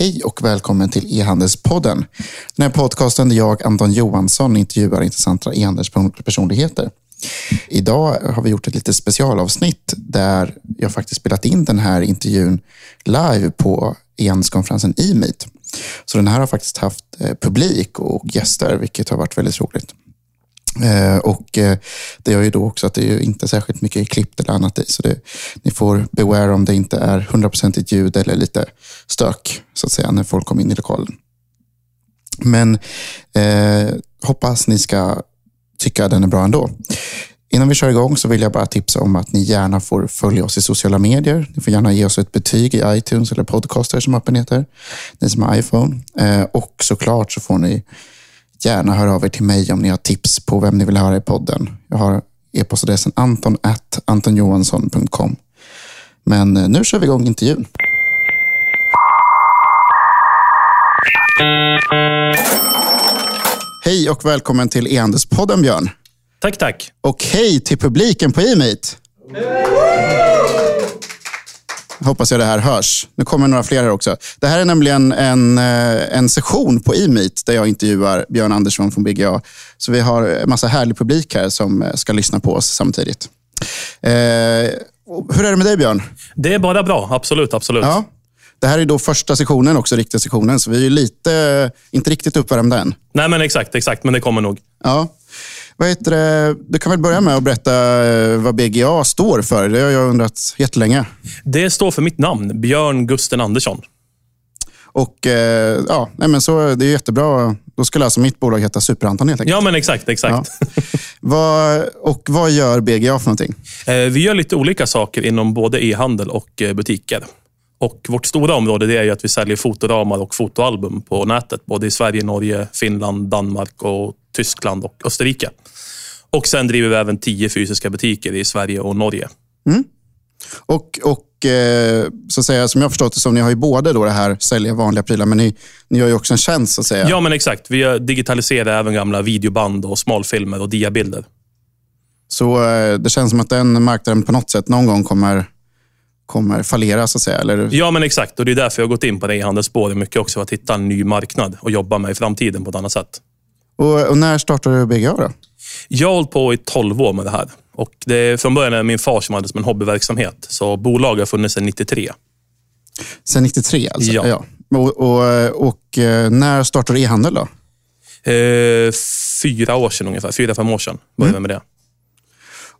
Hej och välkommen till E-handelspodden. Den här podcasten där jag, Anton Johansson, intervjuar intressanta e-handelspersonligheter. Idag har vi gjort ett litet specialavsnitt där jag faktiskt spelat in den här intervjun live på e-handelskonferensen e-meet. Så den här har faktiskt haft eh, publik och gäster, vilket har varit väldigt roligt. Eh, och eh, Det gör ju då också att det är inte särskilt mycket klippt eller annat i. Så det, ni får beware om det inte är hundraprocentigt ljud eller lite stök så att säga när folk kommer in i lokalen. Men eh, hoppas ni ska tycka den är bra ändå. Innan vi kör igång så vill jag bara tipsa om att ni gärna får följa oss i sociala medier. Ni får gärna ge oss ett betyg i iTunes eller Podcaster som appen heter. Ni som har iPhone. Eh, och såklart så får ni gärna höra av er till mig om ni har tips på vem ni vill höra i podden. Jag har e-postadressen anton antonjohansson.com. Men eh, nu kör vi igång intervjun. Hej och välkommen till E-handelspodden Björn. Tack, tack. Och hej till publiken på e-meet. Hoppas jag det här hörs. Nu kommer några fler här också. Det här är nämligen en, eh, en session på e-meet där jag intervjuar Björn Andersson från BGA. Så vi har en massa härlig publik här som eh, ska lyssna på oss samtidigt. Eh, hur är det med dig Björn? Det är bara bra. Absolut, absolut. Ja. Det här är då första sektionen också, riktiga sektionen. Så vi är lite, inte riktigt uppvärmda än. Nej, men exakt, exakt. Men det kommer nog. Ja. Vad heter det? Du kan väl börja med att berätta eh, vad BGA står för. Det har jag undrat jättelänge. Det står för mitt namn, Björn Gusten Andersson. Och eh, ja, nej men så, Det är jättebra. Då skulle alltså mitt bolag heta Super-Anton helt enkelt. Ja, men exakt. exakt. Ja. vad, och vad gör BGA för någonting? Eh, vi gör lite olika saker inom både e-handel och butiker. Och Vårt stora område det är att vi säljer fotoramar och fotoalbum på nätet. Både i Sverige, Norge, Finland, Danmark och Tyskland och Österrike. Och Sen driver vi även tio fysiska butiker i Sverige och Norge. Mm. Och, och eh, så att säga, som jag förstått det, som ni har ju både då det här sälja vanliga prylar, men ni, ni gör ju också en tjänst. Så att säga. Ja, men exakt. Vi digitaliserar även gamla videoband, och smalfilmer och diabilder. Så eh, det känns som att den marknaden på något sätt någon gång kommer kommer fallera så att säga? Eller? Ja, men exakt. Och Det är därför jag har gått in på det e-handelsspåret mycket också, för att hitta en ny marknad och jobba med i framtiden på ett annat sätt. Och, och när startade du BGA då? Jag har hållit på i 12 år med det här. Och det från början är min far som hade som en hobbyverksamhet. Så bolaget har funnits sedan 93. Sedan 93 alltså? Ja. ja. Och, och, och, eh, när startade du e-handel då? Eh, fyra år sedan ungefär. Fyra, fem år sedan började mm. med det.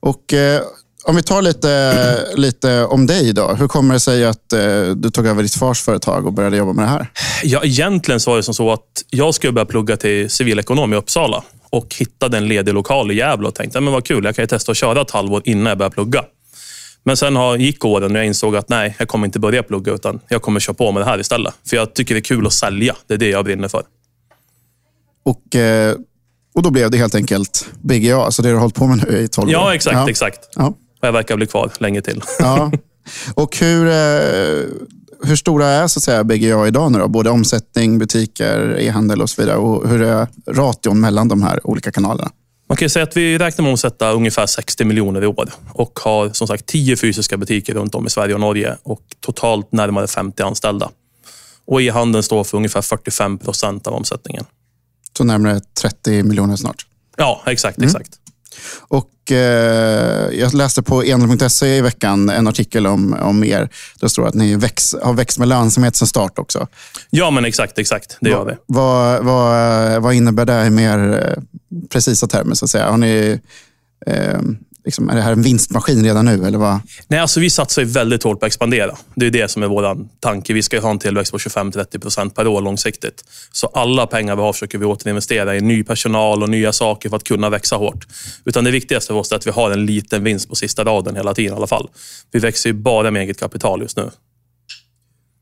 Och eh, om vi tar lite, lite om dig då. Hur kommer det sig att eh, du tog över ditt fars företag och började jobba med det här? Ja, egentligen så var det som så att jag skulle börja plugga till civilekonom i Uppsala och hittade en ledig lokal i Gävle och tänkte, men vad kul, jag kan ju testa att köra ett halvår innan jag börjar plugga. Men sen har, gick åren och jag insåg att nej, jag kommer inte börja plugga utan jag kommer köra på med det här istället. För jag tycker det är kul att sälja. Det är det jag brinner för. Och, eh, och då blev det helt enkelt BGA, alltså det du har hållit på med nu i 12 år? Ja, exakt. Ja. exakt. Ja. Och jag verkar bli kvar länge till. Ja. Och hur, eh, hur stora är så att säga, BGA idag? Nu då? Både omsättning, butiker, e-handel och så vidare. Och hur är ration mellan de här olika kanalerna? Man kan säga att vi räknar med att omsätta ungefär 60 miljoner i år och har som sagt 10 fysiska butiker runt om i Sverige och Norge och totalt närmare 50 anställda. Och e-handeln står för ungefär 45 procent av omsättningen. Så närmare 30 miljoner snart? Ja, exakt. Mm. exakt. Och eh, Jag läste på enel.se i veckan en artikel om, om er. Där står att ni väx, har växt med lönsamhet sedan start också. Ja, men exakt. exakt. Det gör vi. Vad, vad, vad innebär det i mer eh, precisa termer? Så att säga? Har ni, eh, Liksom, är det här en vinstmaskin redan nu? Eller vad? Nej, alltså vi satsar väldigt hårt på att expandera. Det är det som är vår tanke. Vi ska ha en tillväxt på 25-30% per år långsiktigt. Så alla pengar vi har försöker vi återinvestera i ny personal och nya saker för att kunna växa hårt. Utan det viktigaste för oss är att vi har en liten vinst på sista raden hela tiden i alla fall. Vi växer ju bara med eget kapital just nu.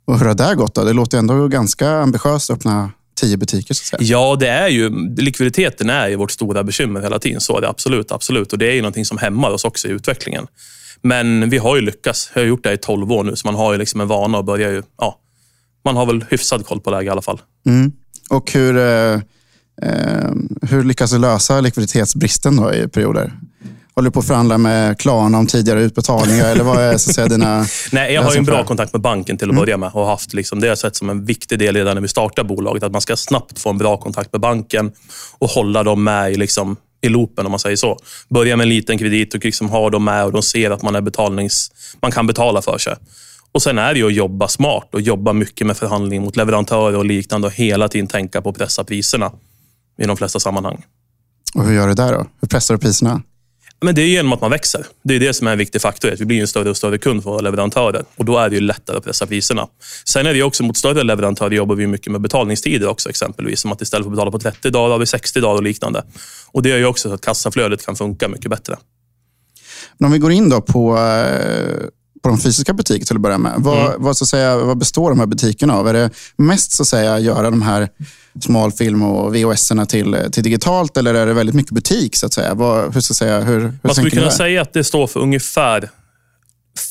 Och hur har det gått? Då? Det låter ändå ganska ambitiöst att öppna tio butiker? Så att säga. Ja, det är ju, likviditeten är ju vårt stora bekymmer hela tiden. Så är det absolut. absolut. Och Det är ju någonting som hämmar oss också i utvecklingen. Men vi har ju lyckats. Jag har gjort det i tolv år nu, så man har ju liksom en vana och börjar ju... Ja, man har väl hyfsad koll på läget i alla fall. Mm. Och hur, eh, eh, hur lyckas du lösa likviditetsbristen då i perioder? Håller du på att förhandla med Klarna om tidigare utbetalningar? eller vad är så att säga, dina Nej, jag har ju en bra kontakt med banken till att börja med och haft liksom, det har jag sett som en viktig del redan när vi startar bolaget. Att man ska snabbt få en bra kontakt med banken och hålla dem med i, liksom, i loopen om man säger så. Börja med en liten kredit och liksom ha dem med och de ser att man, är betalnings, man kan betala för sig. Och Sen är det ju att jobba smart och jobba mycket med förhandling mot leverantörer och liknande och hela tiden tänka på att pressa priserna i de flesta sammanhang. Och hur gör du där då? Hur pressar du priserna? Men det är genom att man växer. Det är det som är en viktig faktor. Att vi blir en större och större kund för våra leverantörer. Och Då är det ju lättare att pressa priserna. Sen är det också mot större leverantörer jobbar vi mycket med betalningstider också. Exempelvis som att istället för att betala på 30 dagar har vi 60 dagar och liknande. Och Det gör ju också så att kassaflödet kan funka mycket bättre. Men om vi går in då på, eh, på de fysiska butikerna till att börja med. Vad, vad, så att säga, vad består de här butikerna av? Är det mest så att säga, göra de här smalfilm och VHS till, till digitalt eller är det väldigt mycket butik? så att säga? Vad, hur, att säga, hur, hur Man skulle kunna säga att det står för ungefär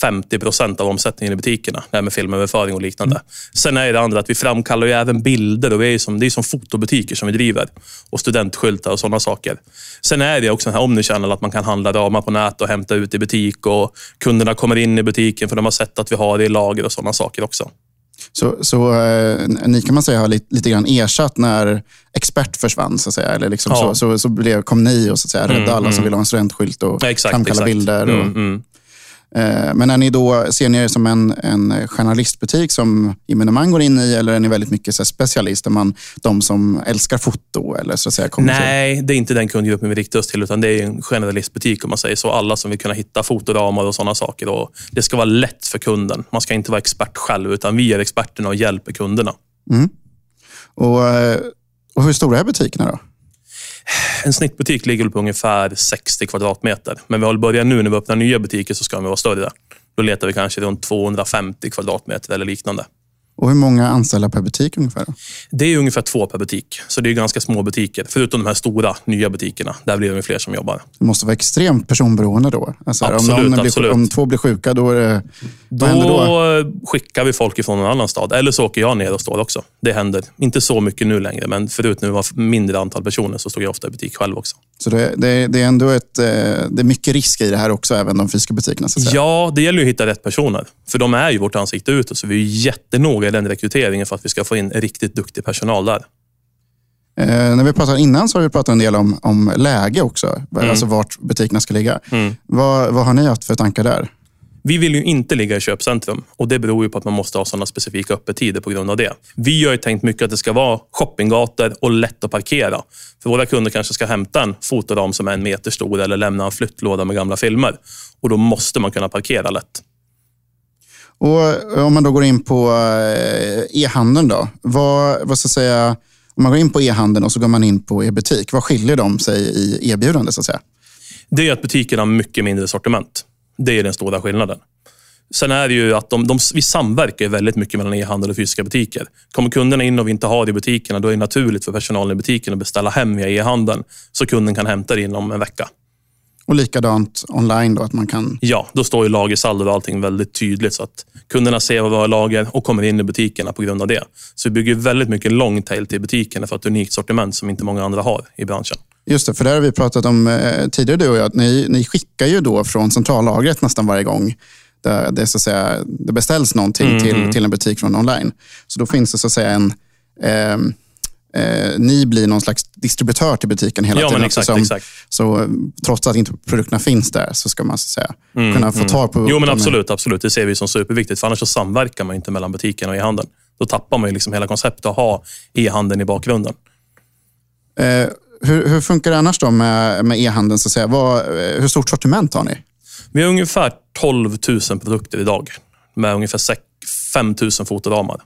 50 procent av omsättningen i butikerna. Det här med filmöverföring och liknande. Sen är det andra att vi framkallar ju även bilder. Och vi är som, det är som fotobutiker som vi driver. Och studentskyltar och sådana saker. Sen är det också den här omnichannel, att man kan handla ramar på nät och hämta ut i butik. Och Kunderna kommer in i butiken för de har sett att vi har det i lager och sådana saker också. Så, så eh, ni kan man säga har lite, lite grann ersatt när expert försvann. Så att säga. Eller liksom Ja. så, så, så blev, kom ni och så att säga, rädda alla som vill ha en studentskylt och exakt, framkalla exakt. bilder. Och, Mm, mm. Men är ni då, ser ni er som en, en journalistbutik som man går in i eller är ni väldigt mycket så specialist? Är man de som älskar foto? Eller så att säga, kommer till- Nej, det är inte den kundgruppen vi riktar oss till, utan det är en generalistbutik om man säger så. Alla som vill kunna hitta fotoramar och sådana saker. Och det ska vara lätt för kunden. Man ska inte vara expert själv, utan vi är experterna och hjälper kunderna. Och, eh, och hur stora är butikerna då? En snittbutik ligger på ungefär 60 kvadratmeter. Men vi har börjat nu när vi öppnar nya butiker så ska de vara större. Då letar vi kanske runt 250 kvadratmeter eller liknande. Och hur många anställda per butik ungefär? Det är ungefär två per butik, så det är ganska små butiker. Förutom de här stora, nya butikerna. Där blir det fler som jobbar. Det måste vara extremt personberoende då. Alltså, Absolut, om, någon blir, absolut. om två blir sjuka, då är det... Då, då? skickar vi folk ifrån en annan stad. Eller så åker jag ner och står också. Det händer. Inte så mycket nu längre, men förut när vi var mindre antal personer så stod jag ofta i butik själv också. Så det, det, det är ändå ett, eh, det är mycket risk i det här också, även de fysiska butikerna. Så. Ja, det gäller ju att hitta rätt personer. För de är ju vårt ansikte utåt, så vi är jättenoga i den rekryteringen för att vi ska få in riktigt duktig personal där. Eh, när vi pratade innan så har vi pratat en del om, om läge också. Mm. Alltså vart butikerna ska ligga. Vad, vad har ni haft för tankar där? Vi vill ju inte ligga i köpcentrum och det beror ju på att man måste ha sådana specifika öppettider på grund av det. Vi har ju tänkt mycket att det ska vara shoppinggator och lätt att parkera. För våra kunder kanske ska hämta en fotoram som är en meter stor eller lämna en flyttlåda med gamla filmer. Och då måste man kunna parkera lätt. Och eh, om man då går in på eh, e-handeln då. Vad, vad ska jag säga, om man går in på e-handeln och så går man in på e-butik. Vad skiljer de sig i erbjudande så att säga? Det är att butikerna har mycket mindre sortiment. Det är den stora skillnaden. Sen är det ju att de, de, vi samverkar väldigt mycket mellan e-handel och fysiska butiker. Kommer kunderna in och vi inte har det i butikerna, då är det naturligt för personalen i butiken att beställa hem via e-handeln. Så kunden kan hämta det inom en vecka. Och likadant online då, att man kan... Ja, då står ju lagersaldo och allting väldigt tydligt så att kunderna ser vad vi har i lager och kommer in i butikerna på grund av det. Så vi bygger väldigt mycket long tail till butikerna för ett unikt sortiment som inte många andra har i branschen. Just det, för det har vi pratat om eh, tidigare du och jag. Att ni, ni skickar ju då från centrallagret nästan varje gång det, det, så att säga, det beställs någonting Mm, till, till en butik från online. Så då finns det så att säga en... ehm, eh, ni blir någon slags distributör till butiken hela Ja, tiden. men exakt, exakt. Så trots att inte produkterna finns där så ska man så säga, kunna få tag på Mm, Jo, men absolut, absolut. Det ser vi som superviktigt. För annars så samverkar man inte mellan butiken och e-handeln. Då tappar man ju liksom hela konceptet att ha e-handeln i bakgrunden. Eh, hur, hur funkar det annars då med, med e-handeln? Så att säga? Vad, eh, hur stort sortiment har ni? Vi har ungefär 12 000 produkter idag med ungefär 5 000 fotoramar.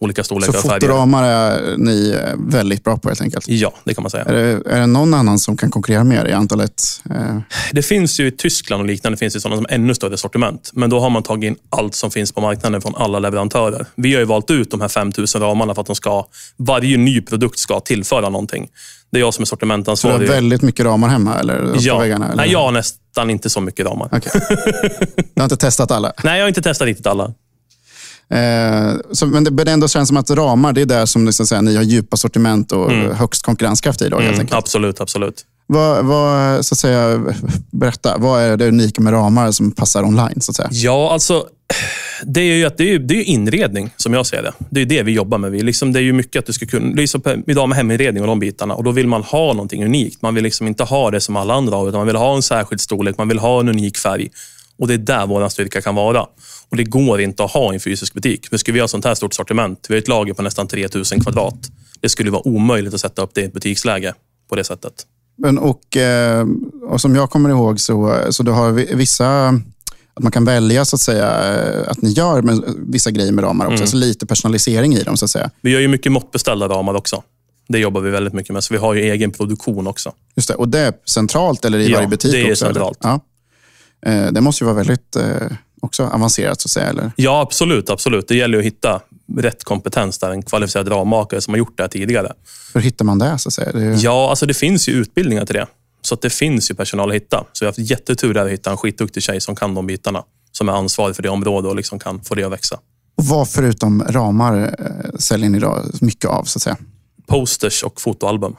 Olika Så storlekar och färger. fotoramar är ni väldigt bra på helt enkelt. Ja, det kan man säga. Är det, är det någon annan som kan konkurrera med er i antalet? Eh, Det finns ju i Tyskland och liknande finns det sådana som ännu större sortiment. Men då har man tagit in allt som finns på marknaden från alla leverantörer. Vi har ju valt ut de här 5000 ramarna för att de ska, varje ny produkt ska tillföra någonting. Det är jag som är så du har sortimentansvarig. väldigt mycket ramar hemma? Eller på ja. väggarna, eller? Nej, jag har nästan inte så mycket ramar. Okej. Du har inte testat alla? Nej, jag har inte testat riktigt alla. Eh, så, men det, det ändå känns som att ramar, det är där som liksom, säga, ni har djupa sortiment och högst konkurrenskraft i. Då, helt Mm, absolut, absolut. Vad, vad, så att säga, berätta, vad är det unika med ramar som passar online? Så att säga? Ja, alltså det är ju, att det är, det är inredning som jag ser det. Det är det vi jobbar med. Vi liksom, det är ju mycket att du ska kunna... Så idag med heminredning och de bitarna. Och Då vill man ha någonting unikt. Man vill liksom inte ha det som alla andra har, utan man vill ha en särskild storlek. Man vill ha en unik färg. Och Det är där vår styrka kan vara. Och Det går inte att ha i en fysisk butik. För skulle vi ha sånt här stort sortiment, vi har ett lager på nästan 3000 kvadrat. Det skulle vara omöjligt att sätta upp det i ett butiksläge på det sättet. Men och, eh, och som jag kommer ihåg så, så du har vissa att man kan välja så att säga eh, att ni gör vissa grejer med ramar också. Mm. Så lite personalisering i dem så att säga. Vi gör ju mycket måttbeställda ramar också. Det jobbar vi väldigt mycket med. Så vi har ju egen produktion också. Just det. Och det är centralt eller i ja, varje butik? det är också, centralt. Ja. Det måste ju vara väldigt också avancerat så att säga? Eller? Ja, absolut. absolut. Det gäller att hitta rätt kompetens där, en kvalificerad rammakare som har gjort det här tidigare. Hur hittar man det? Så att säga? Det är... Ja, alltså det finns ju utbildningar till det. Så att det finns ju personal att hitta. Så vi har haft jättetur där att hitta en skitduktig tjej som kan de bitarna. Som är ansvarig för det området och liksom kan få det att växa. Och vad förutom ramar eh, säljer ni då mycket av? så att säga? Posters och fotoalbum.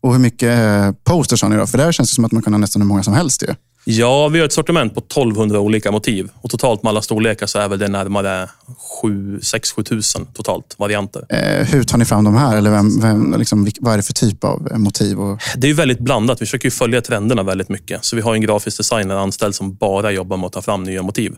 Och hur mycket eh, posters har ni då? För där känns det som att man kan ha nästan hur många som helst. Ju. Ja, vi har ett sortiment på 1200 olika motiv. Och totalt med alla storlekar så är väl det närmare 6-7 tusen totalt varianter. Eh, hur tar ni fram de här? Eller vem, vem, liksom, vad är det för typ av eh, motiv? Och... Det är väldigt blandat. Vi försöker följa trenderna väldigt mycket. Så vi har en grafisk designer anställd som bara jobbar med att ta fram nya motiv.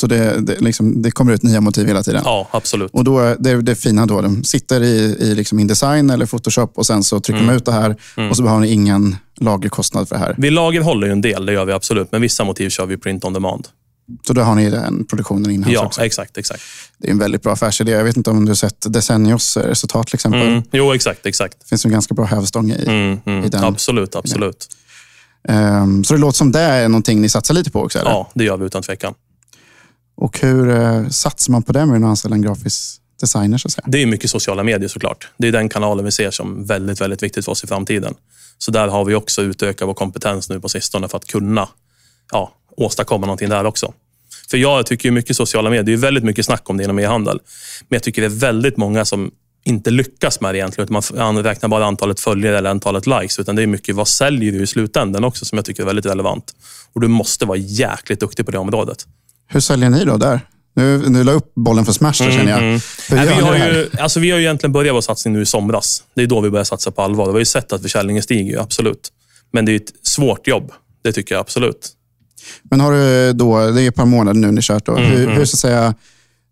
Så det, det, liksom, det, kommer ut nya motiv hela tiden? Ja, absolut. Och då, det, det fina då, de sitter i, i liksom InDesign eller Photoshop och sen så trycker mm. de ut det här mm. och så har ni ingen lagerkostnad för det här? Vi lagerhåller ju en del, det gör vi absolut. Men vissa motiv kör vi print on demand. Så då har ni den produktionen inhouse ja, också? Ja, exakt, exakt. Det är en väldigt bra affärsidé. Jag vet inte om du har sett Desennios resultat till exempel? Mm. Jo, exakt, exakt. Det finns en ganska bra hävstång i, mm, mm. i den. Absolut, absolut. Um, så det låter som det är någonting ni satsar lite på också? Eller? Ja, det gör vi utan tvekan. Och hur eh, satsar man på det med att anställa en grafisk designer? Så att säga? Det är mycket sociala medier såklart. Det är den kanalen vi ser som väldigt, väldigt viktigt för oss i framtiden. Så där har vi också utökat vår kompetens nu på sistone för att kunna ja, åstadkomma någonting där också. För jag tycker mycket sociala medier, det är väldigt mycket snack om det inom e-handel. Men jag tycker det är väldigt många som inte lyckas med det egentligen. Utan man räknar bara antalet följare eller antalet likes. Utan det är mycket vad säljer du i slutändan också som jag tycker är väldigt relevant. Och du måste vara jäkligt duktig på det området. Hur säljer ni då där? Nu, nu la upp bollen för Smash, mm, känner jag. Mm. Nej, vi, har ju, alltså, vi har ju egentligen börjat vår satsning nu i somras. Det är då vi börjar satsa på allvar. Vi har ju sett att försäljningen stiger, absolut. Men det är ett svårt jobb. Det tycker jag absolut. Men har du då, det är ett par månader nu ni kört. Då. Mm, hur, mm. hur, så säga,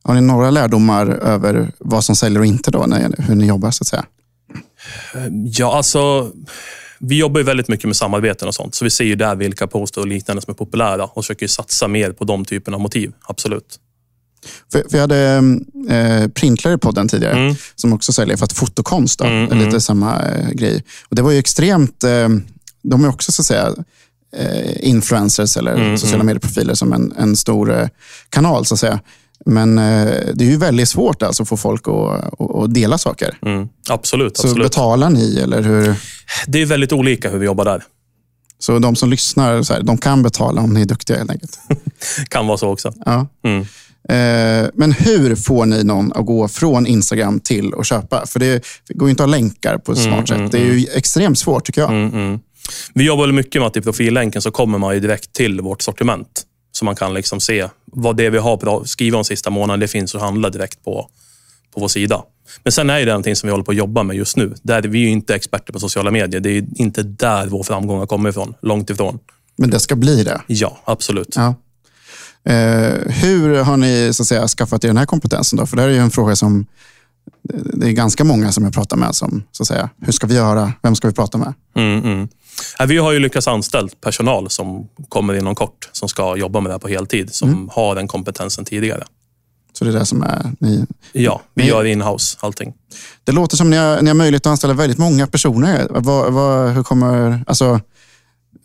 har ni några lärdomar över vad som säljer och inte? då, när, hur ni jobbar? så att säga? Ja, alltså... Vi jobbar ju väldigt mycket med samarbeten och sånt. Så vi ser ju där vilka poster och liknande som är populära och försöker satsa mer på de typerna av motiv. Absolut. För, för jag hade eh, Printlare i podden tidigare, mm. som också säljer för att fotokonst. Då, mm, lite mm. samma eh, grej. Och Det var ju extremt... Eh, de är också så att säga eh, influencers eller mm, sociala mm. medieprofiler som en, en stor eh, kanal. så att säga. Men eh, det är ju väldigt svårt alltså att få folk att, att dela saker. Mm, absolut. Så absolut. betalar ni eller hur? Det är väldigt olika hur vi jobbar där. Så de som lyssnar, så här, de kan betala om ni är duktiga helt enkelt? kan vara så också. Ja. Mm. Eh, men hur får ni någon att gå från Instagram till att köpa? För det går ju inte att ha länkar på ett smart mm, sätt. Mm, det är ju mm. extremt svårt tycker jag. Mm. Vi jobbar mycket med att i profillänken så kommer man direkt till vårt sortiment. Så man kan liksom se vad det vi har skrivit om sista månaden, det finns att handla direkt på, på vår sida. Men sen är det någonting som vi håller på att jobba med just nu. Där vi är inte experter på sociala medier. Det är inte där vår framgång har kommit ifrån. Långt ifrån. Men det ska bli det? Ja, absolut. Ja. Eh, hur har ni så att säga, skaffat er den här kompetensen? Då? För det här är ju en fråga som det är ganska många som jag pratar med som så att säga, hur ska vi göra? Vem ska vi prata med? Mm, mm. Vi har ju lyckats anställa personal som kommer inom kort, som ska jobba med det här på heltid, som mm. har den kompetensen tidigare. Så det är det som är ni? Ja, vi ni, gör in-house allting. Det låter som ni har, ni har möjlighet att anställa väldigt många personer. Vad, vad, hur, kommer, alltså,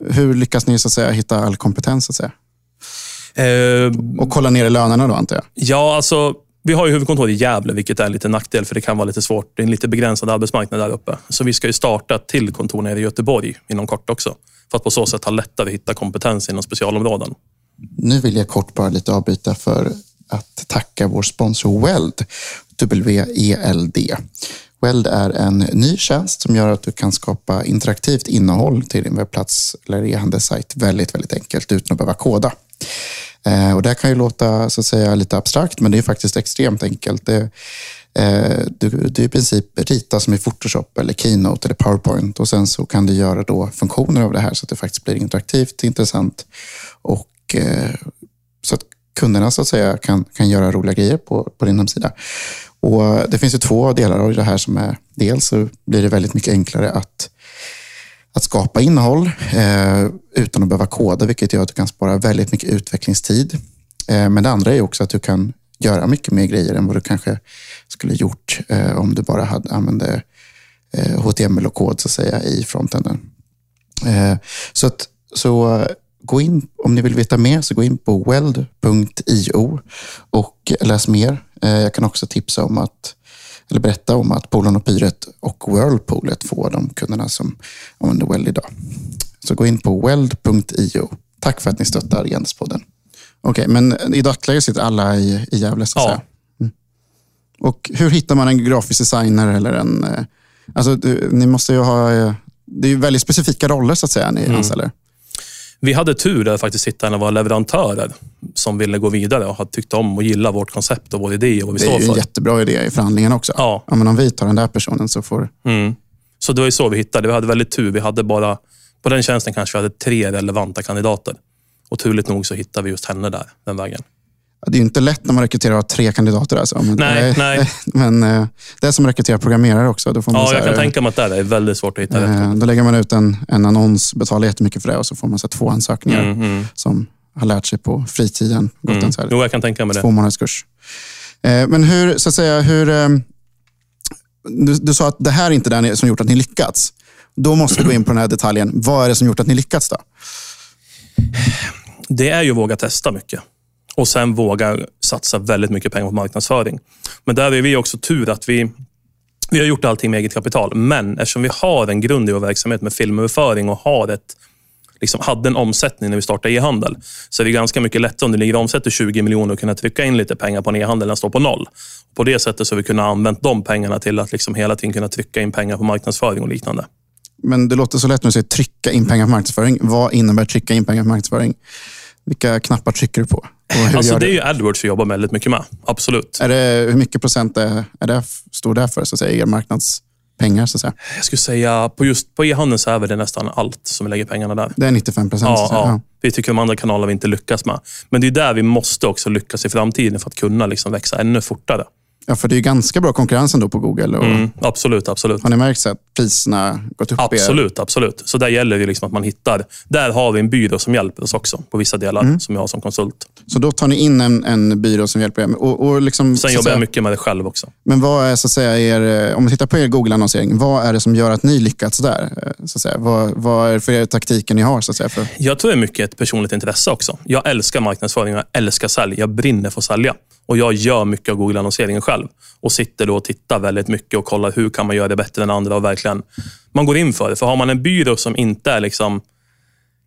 hur lyckas ni så att säga, hitta all kompetens? Så att säga? Eh, och kolla ner i lönerna då antar jag? Ja, alltså vi har ju huvudkontor i Gävle, vilket är en liten nackdel för det kan vara lite svårt. Det är en lite begränsad arbetsmarknad där uppe. Så vi ska ju starta ett till kontor nere i Göteborg inom kort också. För att på så sätt ha lättare att hitta kompetens inom specialområden. Nu vill jag kort bara lite avbryta för att tacka vår sponsor Weld, W-E-L-D. Weld är en ny tjänst som gör att du kan skapa interaktivt innehåll till din webbplats eller e-handelssajt väldigt, väldigt enkelt utan att behöva koda. Eh, och det här kan ju låta så att säga, lite abstrakt, men det är faktiskt extremt enkelt. Det, eh, du, du i princip rita som i Photoshop, eller Keynote eller PowerPoint och sen så kan du göra då funktioner av det här så att det faktiskt blir interaktivt, intressant och eh, så att kunderna så att säga kan, kan göra roliga grejer på, på din hemsida. Och Det finns ju två delar av det här som är, dels så blir det väldigt mycket enklare att att skapa innehåll eh, utan att behöva koda, vilket gör att du kan spara väldigt mycket utvecklingstid. Eh, men det andra är också att du kan göra mycket mer grejer än vad du kanske skulle gjort eh, om du bara hade använde eh, HTML och kod så att säga i frontenden. Eh, så, att, så gå in, om ni vill veta mer, så gå in på weld.io och läs mer. Eh, jag kan också tipsa om att eller berätta om att Polen och Pyret och Whirlpoolet får de kunderna som använder Weld idag. Så gå in på weld.io. Tack för att ni stöttar Genspodden. Okej, okay, men i dagsläget sitter alla i, i Gävle, så att ja. säga. Mm. Och hur hittar man en grafisk designer eller en... Eh, alltså, ni måste ju ha... Eh, det är ju väldigt specifika roller, så att säga, ni mm. anställer. Vi hade tur att faktiskt hitta en av våra leverantörer som ville gå vidare och hade tyckt om och gillat vårt koncept och vår idé och vad vi står för. Det är ju en jättebra idé i förhandlingen också. Ja. ja men om vi tar den där personen så får... Mm. Så det var ju så vi hittade. Vi hade väldigt tur. Vi hade bara, på den tjänsten kanske vi hade tre relevanta kandidater. Och turligt nog så hittade vi just henne där, den vägen. Det är ju inte lätt när man rekryterar tre kandidater. Alltså. Men, nej, äh, nej. men äh, det är som att rekrytera programmerare också. Då får man ja, jag kan tänka mig att det är väldigt svårt att hitta äh, rätt. Då lägger man ut en, en annons, betalar jättemycket för det och så får man så två ansökningar mm, mm. som har lärt sig på fritiden. Gått mm. en så här, jo, jag kan tänka mig det. Två månaders kurs. men hur, så att säga, hur... Du, du sa att det här är inte det som gjort att ni lyckats. Då måste vi gå in på den här detaljen. Vad är det som gjort att ni lyckats då? Det är ju att våga testa mycket och sen våga satsa väldigt mycket pengar på marknadsföring. Men där är vi också tur att vi vi har gjort allting med eget kapital, men eftersom vi har en grund i vår verksamhet med filmöverföring och har ett, liksom, hade en omsättning när vi startade e-handel, så är det ganska mycket lättare om du ligger omsätter 20 miljoner och kunna trycka in lite pengar på en e-handel än stå på noll. På det sättet så har vi kunnat använda de pengarna till att liksom hela tiden kunna trycka in pengar på marknadsföring och liknande. Men det låter så lätt när du säger trycka in pengar på marknadsföring. Vad innebär trycka in pengar på marknadsföring? Vilka knappar trycker du på? Alltså, det är ju AdWords vi jobbar väldigt mycket med. Absolut. Är det, hur mycket procent är, är det, står det för, så att säga, er marknadspengar? Så att säga? Jag skulle säga, på just på e-handeln så är det nästan allt som vi lägger pengarna där. Det är 95 procent? Ja, ja. Vi tycker de andra kanalerna vi inte lyckas med. Men det är där vi måste också lyckas i framtiden för att kunna liksom växa ännu fortare. Ja, för det är ganska bra konkurrens ändå på Google. Och... Mm, absolut, absolut. Har ni märkt att priserna gått upp? Absolut, er? absolut. Så där gäller det liksom att man hittar... Där har vi en byrå som hjälper oss också på vissa delar, mm. som jag har som konsult. Så då tar ni in en, en byrå som hjälper er? Och, och liksom, Sen jobbar säga, jag mycket med det själv också. Men vad är, så att säga, er, om vi tittar på er Google-annonsering, vad är det som gör att ni lyckats där? Eh, så att säga? Vad, vad är det för taktiker ni har? Så att säga, för... Jag tror det är mycket ett personligt intresse också. Jag älskar marknadsföring, jag älskar sälj, jag brinner för att sälja. Och jag gör mycket av Google-annonseringen själv och sitter då och tittar väldigt mycket och kollar hur kan man göra det bättre än andra och verkligen man går in för det. För har man en byrå som inte är liksom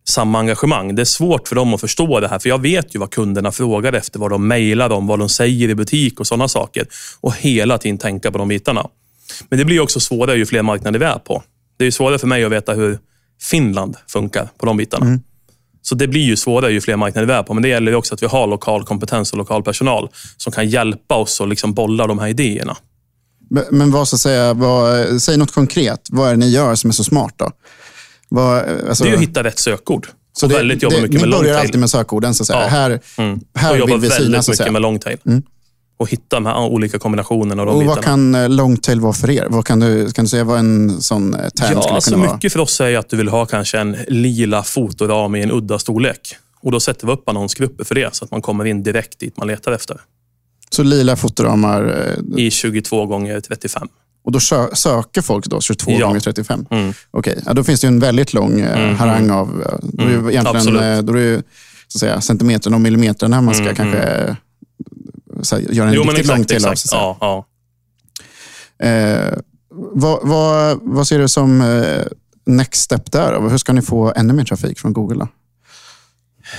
samma engagemang, det är svårt för dem att förstå det här. För jag vet ju vad kunderna frågar efter, vad de mejlar om, vad de säger i butik och sådana saker. Och hela tiden tänka på de bitarna. Men det blir också svårare ju fler marknader vi är på. Det är svårare för mig att veta hur Finland funkar på de bitarna. Mm. Så det blir ju svårare ju fler marknader vi är på. Men det gäller också att vi har lokal kompetens och lokal personal som kan hjälpa oss att liksom bolla de här idéerna. Men vad att säga, vad, säg något konkret. Vad är det ni gör som är så smart? då? Vad, alltså, det är att hitta rätt sökord. Så det, väldigt jobbar det, mycket ni med börjar alltid med sökorden. Så att säga. Ja. Här, mm. här och vill vi synas. väldigt mycket med longtail. Mm och hitta de här olika kombinationerna. Och, och vad kan eh, longtail vara för er? Vad kan, du, kan du säga vad en sån eh, term ja, skulle alltså kunna vara? Mycket för oss är att du vill ha kanske en lila fotoram i en udda storlek. Och Då sätter vi upp annonsgrupper för det, så att man kommer in direkt dit man letar efter. Så lila fotoramar? Eh, I 22 gånger 35. Och då söker folk då 22 ja. gånger 35? Mm. Okej, okay. ja, då finns det en väldigt lång mm. harang av... Då är det mm. då är det, så att säga, centimeter och millimeter när man ska mm. kanske mm så göra en jo, riktigt lång till av. Ja, ja. Eh, vad, vad, vad ser du som eh, next step där? Hur ska ni få ännu mer trafik från Google? Då?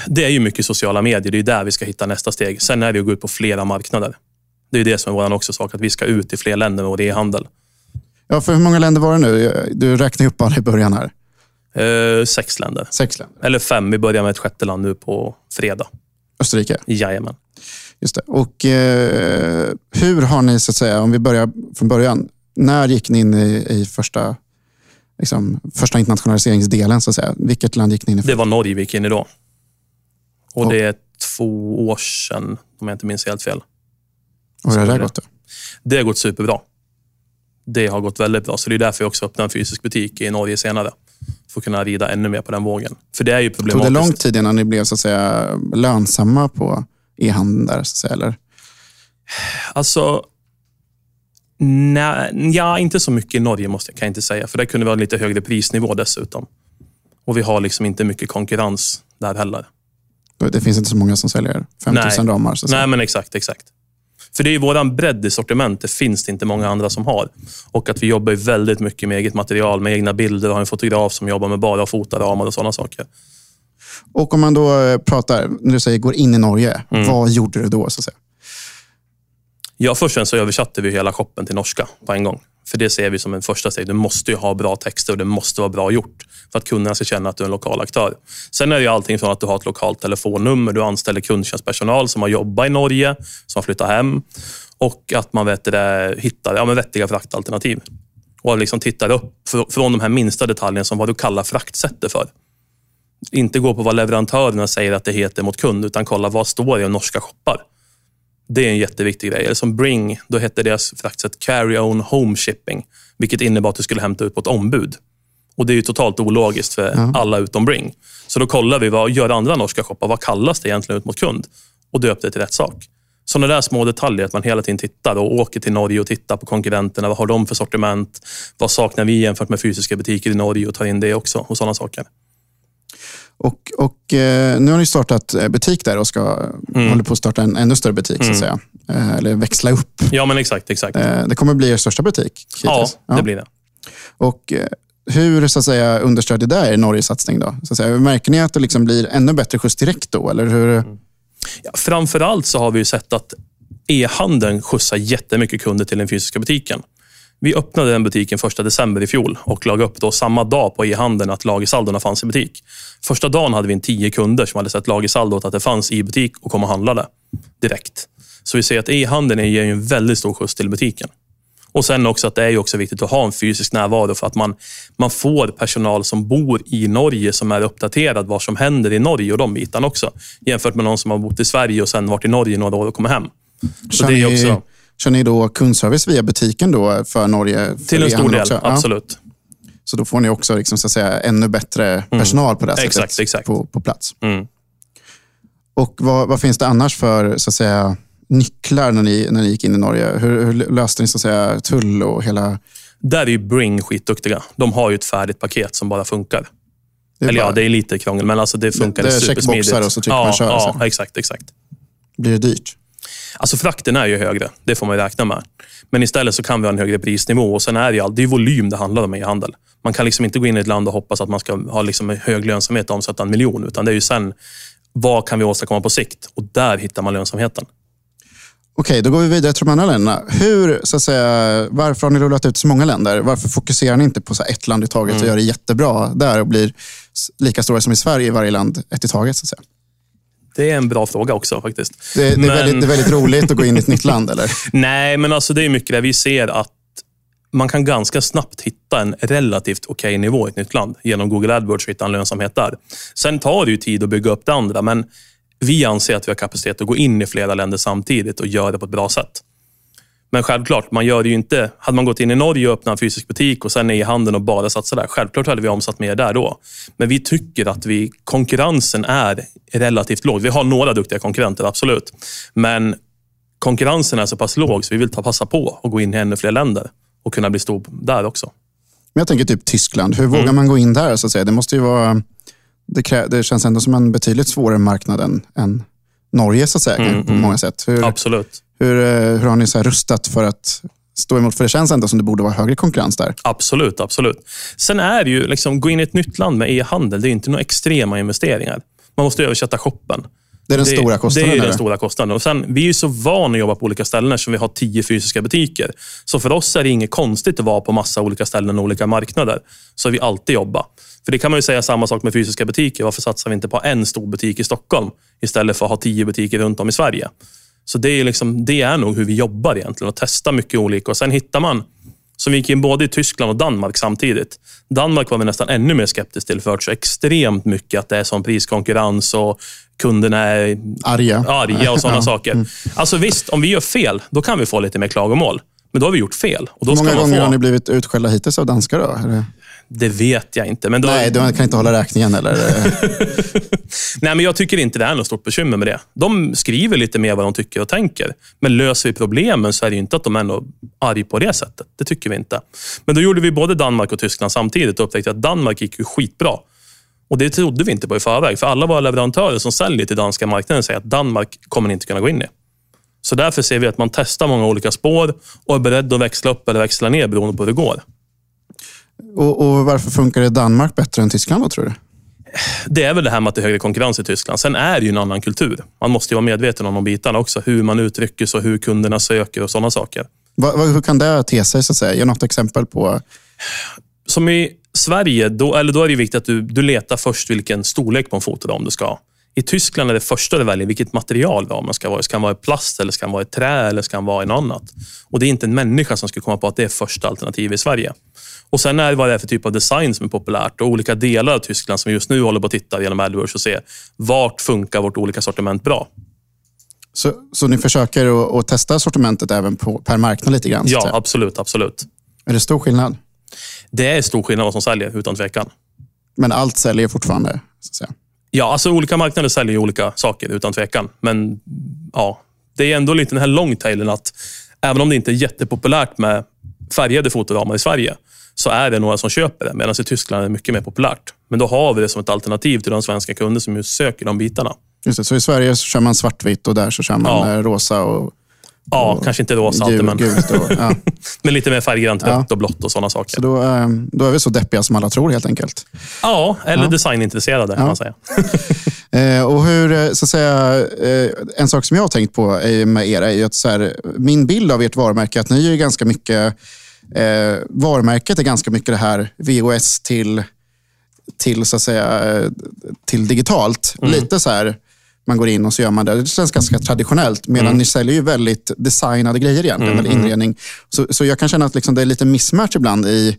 Det är ju mycket sociala medier. Det är där vi ska hitta nästa steg. Sen är det att gå ut på flera marknader. Det är det som är vår också sak, att vi ska ut i fler länder med vår e-handel. Ja, för hur många länder var det nu? Du räknade upp alla i början här. Eh, sex länder. Sex länder. Eller fem. Vi börjar med ett sjätte land nu på fredag. Österrike? Jajamän. Just det. Och eh, hur har ni, så att säga, om vi börjar från början. När gick ni in i, i första, liksom, första internationaliseringsdelen? Så att säga? Vilket land gick ni in i? Det var Norge vi gick in i då. Och Ja. det är två år sedan, om jag inte minns helt fel. Och hur har det det. gått? Då? Det har gått superbra. Det har gått väldigt bra. Så det är därför jag också öppnar en fysisk butik i Norge senare. För att kunna rida ännu mer på den vågen. För det är ju Tog problematiskt. det lång tid innan ni blev så att säga, lönsamma på e-handeln? Där, så att säga, eller? Alltså, nej, ja, inte så mycket i Norge måste jag, kan jag inte säga. För där kunde vi ha lite högre prisnivå dessutom. Och vi har liksom inte mycket konkurrens där heller. Det finns inte så många som säljer 5000 Nej. ramar. Så. Nej, men exakt, exakt. För det är ju våran bredd i sortimentet finns det inte många andra som har. Och att vi jobbar väldigt mycket med eget material, med egna bilder och har en fotograf som jobbar med bara att fota ramar och sådana saker. Och om man då eh, pratar, när du säger går in i Norge, Mm. vad gjorde du då? Så att säga? Ja, först främst så översatte vi hela shoppen till norska på en gång. För det ser vi som en första steg. Du måste ju ha bra texter och det måste vara bra gjort för att kunderna ska känna att du är en lokal aktör. Sen är det allting från att du har ett lokalt telefonnummer, du anställer kundtjänstpersonal som har jobbat i Norge, som har flyttat hem och att man vet det, hittar ja, men vettiga fraktalternativ. Och liksom tittar upp fr- från de här minsta detaljerna som vad du kallar fraktsättet för. Inte gå på vad leverantörerna säger att det heter mot kund, utan kolla vad står det i norska shoppar. Det är en jätteviktig grej. Eller som Bring, då hette deras fraktsätt Carry Own Home Shipping, vilket innebar att du skulle hämta ut på ett ombud. Och Det är ju totalt ologiskt för alla utom Bring. Så då kollar vi vad gör andra norska shoppar. Vad kallas det egentligen ut mot kund? Och döpte det till rätt sak. Sådana där små detaljer, att man hela tiden tittar och åker till Norge och tittar på konkurrenterna. Vad har de för sortiment? Vad saknar vi jämfört med fysiska butiker i Norge och tar in det också och sådana saker. Och, och eh, nu har ni startat eh, butik där och ska, Mm. håller på att starta en ännu större butik, så att säga. Eh, eller växla upp. Ja, men exakt. exakt. Eh, det kommer bli er största butik Ja, hittills. det blir det. Och hur så att säga, understödjer det er Norges satsning? Då? Så att säga, märker ni att det liksom blir ännu bättre skjuts direkt då? Eller hur? Mm. Ja, framförallt så har vi ju sett att e-handeln skjutsar jättemycket kunder till den fysiska butiken. Vi öppnade den butiken 1 december i fjol och lade upp då samma dag på e-handeln att lagersaldona fanns i butik. Första dagen hade vi en tio kunder som hade sett lagersaldot att det fanns i butik och kom och handlade direkt. Så vi ser att e-handeln ger en väldigt stor skjuts till butiken. Och sen också att det är också viktigt att ha en fysisk närvaro för att man, man får personal som bor i Norge som är uppdaterad vad som händer i Norge och de bitarna också. Jämfört med någon som har bott i Sverige och sen varit i Norge några år och kommer hem. Så det är också kör ni då kundservice via butiken då för Norge? För till en stor del, också? Ja. absolut. Så då får ni också liksom, så att säga, ännu bättre personal på det här Mm. Exakt, sättet exakt. På, på plats. Mm. Och vad, vad finns det annars för så att säga, nycklar när ni, när ni gick in i Norge? Hur, hur löste ni så att säga, tull och hela... Där är ju Bring skitduktiga. De har ju ett färdigt paket som bara funkar. Eller ja, bara- det är lite krångel, men alltså det funkar det är supersmidigt. checkboxar och så trycker ja, man kör Ja, exakt, exakt. Blir det dyrt? Alltså frakten är ju högre, det får man ju räkna med. Men istället så kan vi ha en högre prisnivå och sen är det all, det är volym det handlar om i handel. Man kan liksom inte gå in i ett land och hoppas att man ska ha liksom en hög lönsamhet och omsätta en miljon, utan det är ju sen vad kan vi åstadkomma på sikt? Och där hittar man lönsamheten. Okej, då går vi vidare till de andra länderna. Hur, så att säga, varför har ni rullat ut så många länder? Varför fokuserar ni inte på så ett land i taget Mm. och gör det jättebra där och blir lika stora som i Sverige i varje land, ett i taget? Så att säga? Det är en bra fråga också faktiskt. Det, det, är Men- väldigt, det är väldigt roligt att gå in i ett nytt land, eller? Nej, men alltså det är mycket där vi ser att man kan ganska snabbt hitta en relativt okej nivå i ett nytt land genom Google AdWords och hitta en lönsamhet där. Sen tar det ju tid att bygga upp det andra, men vi anser att vi har kapacitet att gå in i flera länder samtidigt och göra det på ett bra sätt. Men självklart, man gör det ju inte... Hade man gått in i Norge och öppnat en fysisk butik och sen är i handeln och bara satsat där, självklart hade vi omsatt mer där då. Men vi tycker att vi, konkurrensen är relativt låg. Vi har några duktiga konkurrenter, absolut. Men konkurrensen är så pass låg så vi vill ta passa på och gå in i ännu fler länder och kunna bli stor där också. Men jag tänker typ Tyskland. Hur Mm. vågar man gå in där? Så att säga? Det måste ju vara... Det, krä, det känns ändå som en betydligt svårare marknad än, än Norge, så att säga, Mm, på många sätt. Hur, Absolut. Hur, eh, hur har ni så rustat för att stå emot? För det känns ändå som det borde vara högre konkurrens där. Absolut, absolut. Sen är det ju, liksom, gå in i ett nytt land med e-handel, det är inte några extrema investeringar. Man måste översätta shoppen. Det är den stora kostnaden? Det är den eller? stora kostnaden. Och sen, vi är ju så vana att jobba på olika ställen eftersom vi har tio fysiska butiker. Så för oss är det inget konstigt att vara på massa olika ställen och olika marknader. Så vi alltid jobbar. För det kan man ju säga samma sak med fysiska butiker. Varför satsar vi inte på en stor butik i Stockholm istället för att ha tio butiker runt om i Sverige? Så det är, liksom, det är nog hur vi jobbar egentligen och testar mycket olika. Och Sen hittar man, som vi gick in både i Tyskland och Danmark samtidigt. Danmark var vi nästan ännu mer skeptiska till för att så extremt mycket att det är sån priskonkurrens och kunderna är Arga. arga och sådana Ja. saker. Alltså visst, om vi gör fel, då kan vi få lite mer klagomål. Men då har vi gjort fel. Och då Hur många gånger få... har ni blivit utskällda hittills av danskar då? Det vet jag inte. Men då... Nej, du kan inte hålla räkningen eller? Nej, men jag tycker inte det är något stort bekymmer med det. De skriver lite mer vad de tycker och tänker. Men löser vi problemen så är det inte att de är något arg på det sättet. Det tycker vi inte. Men då gjorde vi både Danmark och Tyskland samtidigt och upptäckte att Danmark gick ju skitbra. Och det trodde vi inte på i förväg. För alla våra leverantörer som säljer till danska marknaden säger att Danmark kommer inte kunna gå in i. Så därför ser vi att man testar många olika spår och är beredd att växla upp eller växla ner beroende på hur det går. Och, och varför funkar det i Danmark bättre än Tyskland då, tror du? Det är väl det här med att det är högre konkurrens i Tyskland. Sen är det ju en annan kultur. Man måste ju vara medveten om de bitarna också. Hur man uttrycker sig, hur kunderna söker och sådana saker. Va, va, hur kan det te sig? Så att säga? Ge något exempel på... Som i Sverige, då, eller då är det viktigt att du, du letar först vilken storlek på en fotoram du ska ha. I Tyskland är det första du väljer vilket material ramen ska vara. Ska den vara i plast, eller ska den vara i trä eller ska den vara i något annat? Och Det är inte en människa som skulle komma på att det är första alternativ i Sverige. Och Sen är det vad det är för typ av design som är populärt och olika delar av Tyskland som vi just nu håller på att titta genom AdWords och se vart funkar vårt olika sortiment bra. Så, så ni försöker att, testa sortimentet även på, per marknad lite grann? Ja, absolut. absolut. Är det stor skillnad? Det är stor skillnad vad som säljer, utan tvekan. Men allt säljer fortfarande? Så att säga. Ja, alltså olika marknader säljer olika saker, utan tvekan. Men ja, det är ändå lite den här longtailen att även om det inte är jättepopulärt med färgade fotoramar i Sverige, så är det några som köper det. Medan i Tyskland är det mycket mer populärt. Men då har vi det som ett alternativ till de svenska kunder som just söker de bitarna. Just det, så i Sverige så kör man svartvitt och där så kör man Ja. eh, rosa och Ja, Och kanske inte rosa alltid, men. Och, ja. men lite mer färggrant, Ja. rött och blått och sådana Så saker. då, eh, då är vi så deppiga som alla tror helt enkelt. Ja, eller Ja. designintresserade kan Ja. man säga. Eh, och hur, så att säga, en sak som jag har tänkt på med er är att så här, min bild av ert varumärke är att ni är ganska mycket, eh, varumärket är ganska mycket det här VOS till, till, så att säga, eh, till digitalt. Lite så här, man går in och så gör man det. Det känns ganska traditionellt. Medan ni säljer ju väldigt designade grejer egentligen, eller inredning. Så, så jag kan känna att liksom det är lite mismatch ibland i,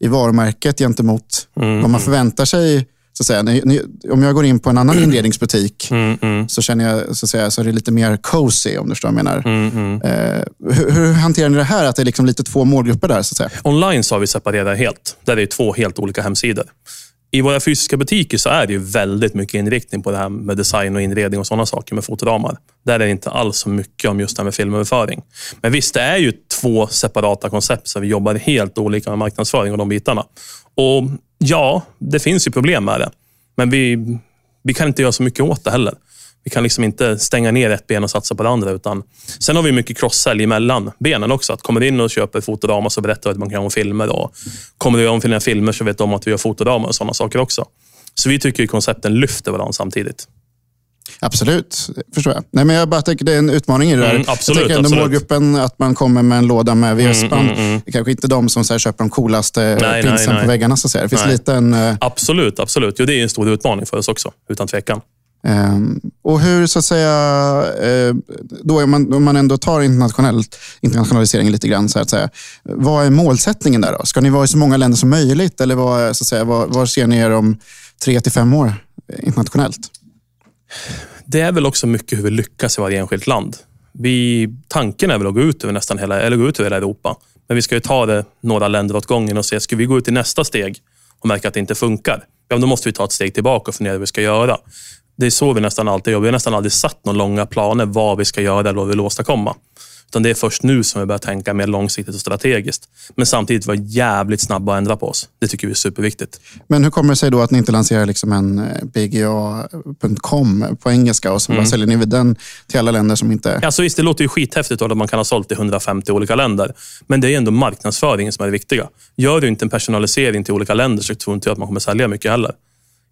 i varumärket gentemot vad man förväntar sig. Så att säga. Om jag går in på en annan inredningsbutik Mm, mm, så känner jag så att säga, så är det lite mer cozy om du förstår vad jag menar. mm, mm. Eh, hur, hur hanterar ni det här? Att det är liksom lite två målgrupper där? Så att säga? Online så har vi separerat helt. Där är det två helt olika hemsidor. I våra fysiska butiker så är det ju väldigt mycket inriktning på det här med design och inredning och sådana saker med fotoramar. Där är det inte alls så mycket om just det här med filmöverföring. Men visst, det är ju två separata koncept så vi jobbar helt olika med marknadsföring och de bitarna. Och ja, det finns ju problem med det. Men vi, vi kan inte göra så mycket åt det heller. Vi kan liksom inte stänga ner ett ben och satsa på det andra. Utan, sen har vi mycket cross-sälj mellan benen också. Att kommer du in och köper fotoramar så berättar vi att man kan göra om filmer. Och kommer du göra om dina filmer så vet de om att vi gör fotoramar och sådana saker också. Så vi tycker att koncepten lyfter varandra samtidigt. Absolut, förstår jag. Nej, men jag bara tänker det är en utmaning i det där. Mm, absolut, jag tänker ändå absolut. målgruppen, att man kommer med en låda med VS-band. Mm, mm, mm. Det är kanske inte de som så här, köper de coolaste nej, prinsen nej. på väggarna. Så att säga. Det finns Nej. lite en... eh, Absolut, absolut. Jo, det är en stor utmaning för oss också, utan tvekan. Ehm, och hur, så att säga, eh, då är man, om man ändå tar internationellt, internationalisering lite grann, så att säga. Vad är målsättningen där då? Ska ni vara i så många länder som möjligt? Eller vad, är, så att säga, var, var ser ni er om tre till fem år eh, internationellt? Det är väl också mycket hur vi lyckas i varje enskilt land. Vi, tanken är väl att gå ut över nästan hela, eller gå ut över hela Europa. Men vi ska ju ta det några länder åt gången och se, ska vi gå ut i nästa steg och märka att det inte funkar? Ja, då måste vi ta ett steg tillbaka och fundera hur vi ska göra. Det är så vi nästan alltid jobbar. Vi har nästan aldrig satt några långa planer vad vi ska göra eller vad vi vill åstadkomma. Utan det är först nu som vi börjar tänka mer långsiktigt och strategiskt. Men samtidigt vara jävligt snabba att ändra på oss. Det tycker vi är superviktigt. Men hur kommer det sig då att ni inte lanserar liksom en eh, bga.com på engelska och så bara säljer ni den till alla länder som inte... Alltså visst, det låter ju skithäftigt att man kan ha sålt i 150 olika länder. Men det är ändå marknadsföringen som är det viktiga. Gör du inte en personalisering till olika länder så tror inte jag att man kommer sälja mycket heller.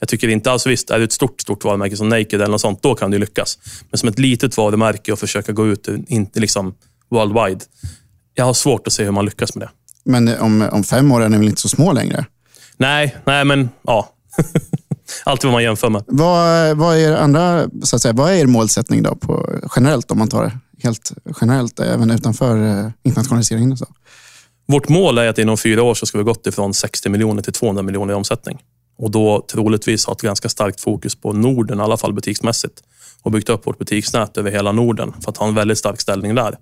Jag tycker inte alls, visst, är det ett stort, stort varumärke som Naked eller något sånt, då kan du lyckas. Men som ett litet varumärke och försöka gå ut, inte liksom worldwide. Jag har svårt att se hur man lyckas med det. Men om, om fem år är ni väl inte så små längre? Nej, nej men ja. Alltid vad man jämför med. Vad, vad, är andra, så att säga, vad är er målsättning då på, generellt, om man tar det helt generellt, även utanför eh, internationaliseringen? Så? Vårt mål är att inom fyra år så ska vi gått ifrån 60 miljoner till 200 miljoner i omsättning. Och då troligtvis ha ett ganska starkt fokus på Norden, i alla fall butiksmässigt. Och byggt upp vårt butiksnät över hela Norden för att ha en väldigt stark ställning där.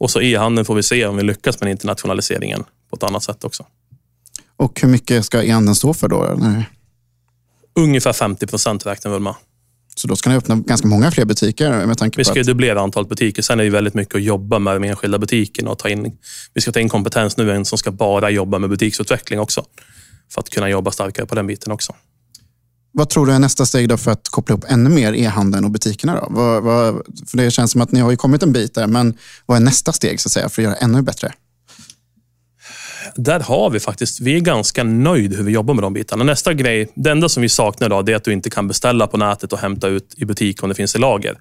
Och så e-handeln får vi se om vi lyckas med internationaliseringen på ett annat sätt också. Och hur mycket ska e-handeln stå för då? Nej. Ungefär 50 procent räknar vi med. Så då ska ni öppna ganska många fler butiker? Med tanke vi ska på att... dubblera antalet butiker. Sen är det väldigt mycket att jobba med de enskilda butikerna. Och ta in, vi ska ta in kompetens nu som ska bara jobba med butiksutveckling också. För att kunna jobba starkare på den biten också. Vad tror du är nästa steg då för att koppla ihop ännu mer e-handeln och butikerna? Då? Vad, vad, för Det känns som att ni har kommit en bit där, men vad är nästa steg så att säga, för att göra ännu bättre? Där har vi faktiskt, vi är ganska nöjda hur vi jobbar med de bitarna. Nästa grej, det enda som vi saknar idag, det är att du inte kan beställa på nätet och hämta ut i butik om det finns i lager.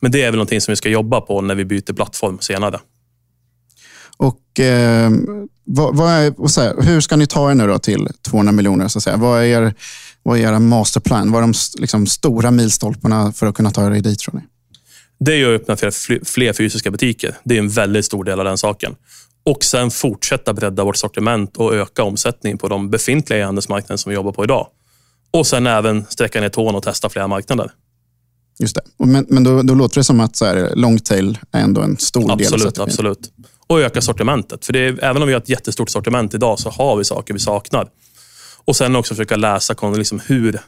Men det är väl någonting som vi ska jobba på när vi byter plattform senare. Och eh, vad, vad är, här, Hur ska ni ta er nu då till 200 miljoner? Så att säga? Vad är er, vad är er masterplan? Vad är de liksom, stora milstolparna för att kunna ta er dit tror ni? Det är att öppna fler, fler fysiska butiker. Det är en väldigt stor del av den saken. Och sen fortsätta bredda vårt sortiment och öka omsättningen på de befintliga e-handelsmarknader som vi jobbar på idag. Och sen även sträcka ner tån och testa fler marknader. Just det. Men, men då, då låter det som att så här, longtail är ändå en stor absolut, del av strategin. Absolut. Och öka sortimentet. För det är, även om vi har ett jättestort sortiment idag så har vi saker vi saknar. Och sen också försöka läsa liksom hur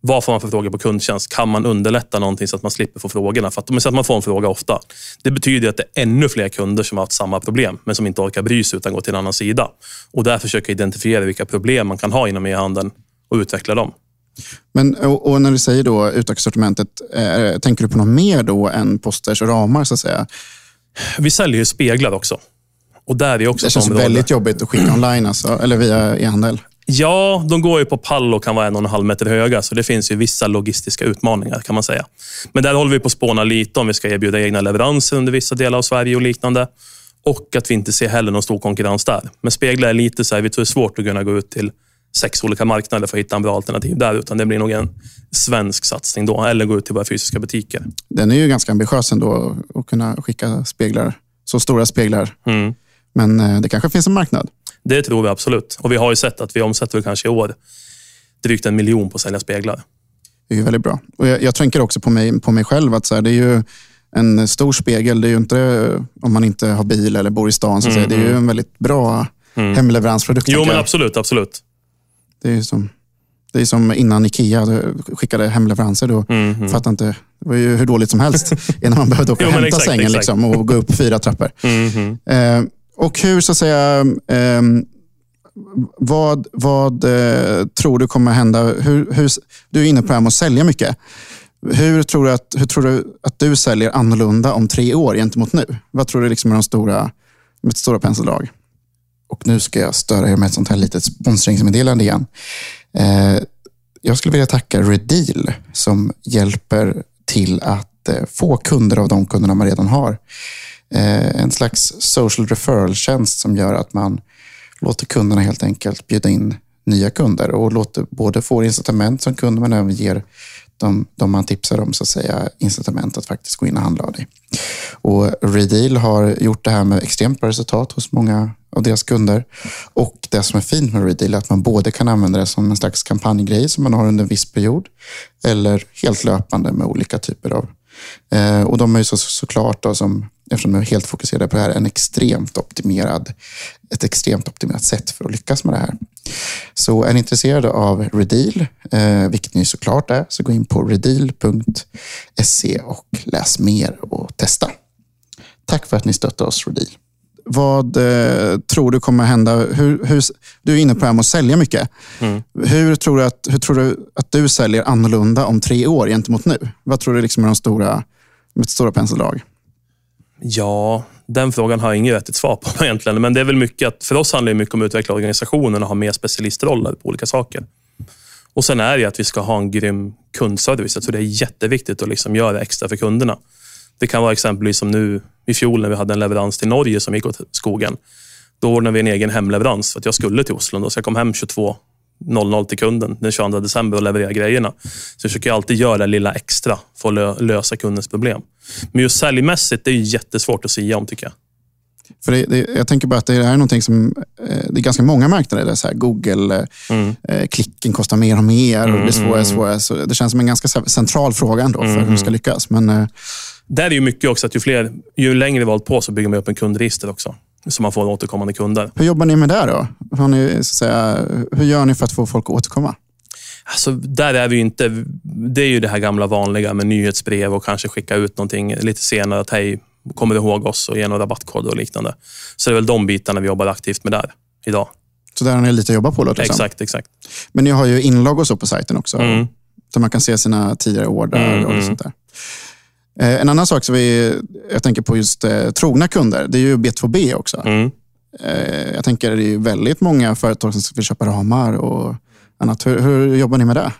vad får man för frågor på kundtjänst? Kan man underlätta någonting så att man slipper få frågorna? För att, att man får en fråga ofta. Det betyder att det är ännu fler kunder som har haft samma problem, men som inte orkar bry sig utan går till en annan sida. Och där försöka identifiera vilka problem man kan ha inom e-handeln och utveckla dem. Men, och, och när du säger då utöka sortimentet, eh, tänker du på något mer då än posters och ramar? så att säga? Vi säljer ju speglar också. Och där är också det känns väldigt jobbigt att skicka online, alltså, eller via e-handel. Ja, de går ju på pall och kan vara en och en halv meter höga, så det finns ju vissa logistiska utmaningar kan man säga. Men där håller vi på att spåna lite om vi ska erbjuda egna leveranser under vissa delar av Sverige och liknande. Och att vi inte ser heller någon stor konkurrens där. Men speglar är lite så här, vi tror det är svårt att kunna gå ut till sex olika marknader för att hitta en bra alternativ där, utan det blir nog en svensk satsning då, eller gå ut till våra fysiska butiker. Den är ju ganska ambitiös ändå, att kunna skicka speglar, så stora speglar. Mm. Men eh, det kanske finns en marknad. Det tror vi absolut. Och vi har ju sett att vi omsätter kanske i år drygt en miljon på att sälja speglar. Det är väldigt bra. Och jag, jag tänker också på mig, på mig själv. att så här, Det är ju en stor spegel. Det är ju inte om man inte har bil eller bor i stan. Så mm, Det är ju mm. en väldigt bra mm. hemleveransprodukt. Jo, men absolut. absolut. Det är som, det är som innan Ikea skickade hemleveranser. Då mm, mm. Fattade inte, det var ju hur dåligt som helst innan man behövde åka och hämta exakt, sängen exakt. Liksom, och gå upp fyra trappor. Mm, eh, och hur, så att säga, eh, vad, vad eh, tror du kommer hända? Hur, hur, du är inne på det här med att sälja mycket. Hur tror, du att, hur tror du att du säljer annorlunda om tre år gentemot nu? Vad tror du liksom är de stora, med stora penseldrag? Och nu ska jag störa er med ett sånt här litet sponsringsmeddelande igen. Eh, jag skulle vilja tacka Redeal som hjälper till att eh, få kunder av de kunderna man redan har. Eh, en slags social referral-tjänst som gör att man låter kunderna helt enkelt bjuda in nya kunder och låter både få incitament som kund men även ger de, de man tipsar om så att säga incitament att faktiskt gå in och handla av dig. Och Redeal har gjort det här med extremt bra resultat hos många av deras kunder. Och det som är fint med Redeal är att man både kan använda det som en slags kampanjgrej som man har under en viss period eller helt löpande med olika typer av Eh, och de är ju så, såklart, då, som, eftersom de är helt fokuserade på det här, en extremt optimerad, ett extremt optimerat sätt för att lyckas med det här. Så är ni intresserade av Redeal, eh, vilket ni såklart är, så gå in på redeal.se och läs mer och testa. Tack för att ni stöttar oss, Redeal. Vad eh, tror du kommer hända? Hur, hur, du är inne på det här med att sälja mycket. Mm. Hur, tror du att, hur tror du att du säljer annorlunda om tre år gentemot nu? Vad tror du liksom är de stora, med stora penseldrag? Ja, den frågan har jag inget vettigt svar på egentligen. Men det är väl mycket att, för oss handlar det mycket om att utveckla organisationen och ha mer specialistroller på olika saker. Och sen är det att vi ska ha en grym kundservice. Jag tror det är jätteviktigt att liksom göra extra för kunderna. Det kan vara exempelvis som nu i fjol när vi hade en leverans till Norge som gick åt skogen. Då ordnade vi en egen hemleverans för att jag skulle till Oslo. Så jag kom hem 22. 22.00 till kunden den 22 december och levererade grejerna. Så jag försöker alltid göra det lilla extra för att lösa kundens problem. Men just säljmässigt, det är jättesvårt att säga om tycker jag. För det, det, jag tänker bara att det är någonting som, eh, det är ganska många marknader där så här Google, mm. eh, klicken kostar mer och mer och det blir svårare och svårare. Så det känns som en ganska central fråga ändå för hur det ska lyckas. Men, eh, där är ju mycket också att ju, fler, ju längre vi har på så bygger man upp en kundregister också. Så man får återkommande kunder. Hur jobbar ni med det då? Har ni, säga, hur gör ni för att få folk att återkomma? Alltså, där är vi inte... Det är ju det här gamla vanliga med nyhetsbrev och kanske skicka ut någonting lite senare. Att hej, kommer du ihåg oss och ge några rabattkoder och liknande. Så det är väl de bitarna vi jobbar aktivt med där idag. Så där har ni lite att jobba på? Låter exakt, exakt. Men ni har ju inlogg och så på sajten också. Mm. Så man kan se sina tidigare order mm, och mm. sånt där. Eh, en annan sak som vi, jag tänker på just eh, trogna kunder, det är ju B2B också. Mm. Eh, jag tänker det är väldigt många företag som vill köpa ramar och annat. Hur, hur jobbar ni med det?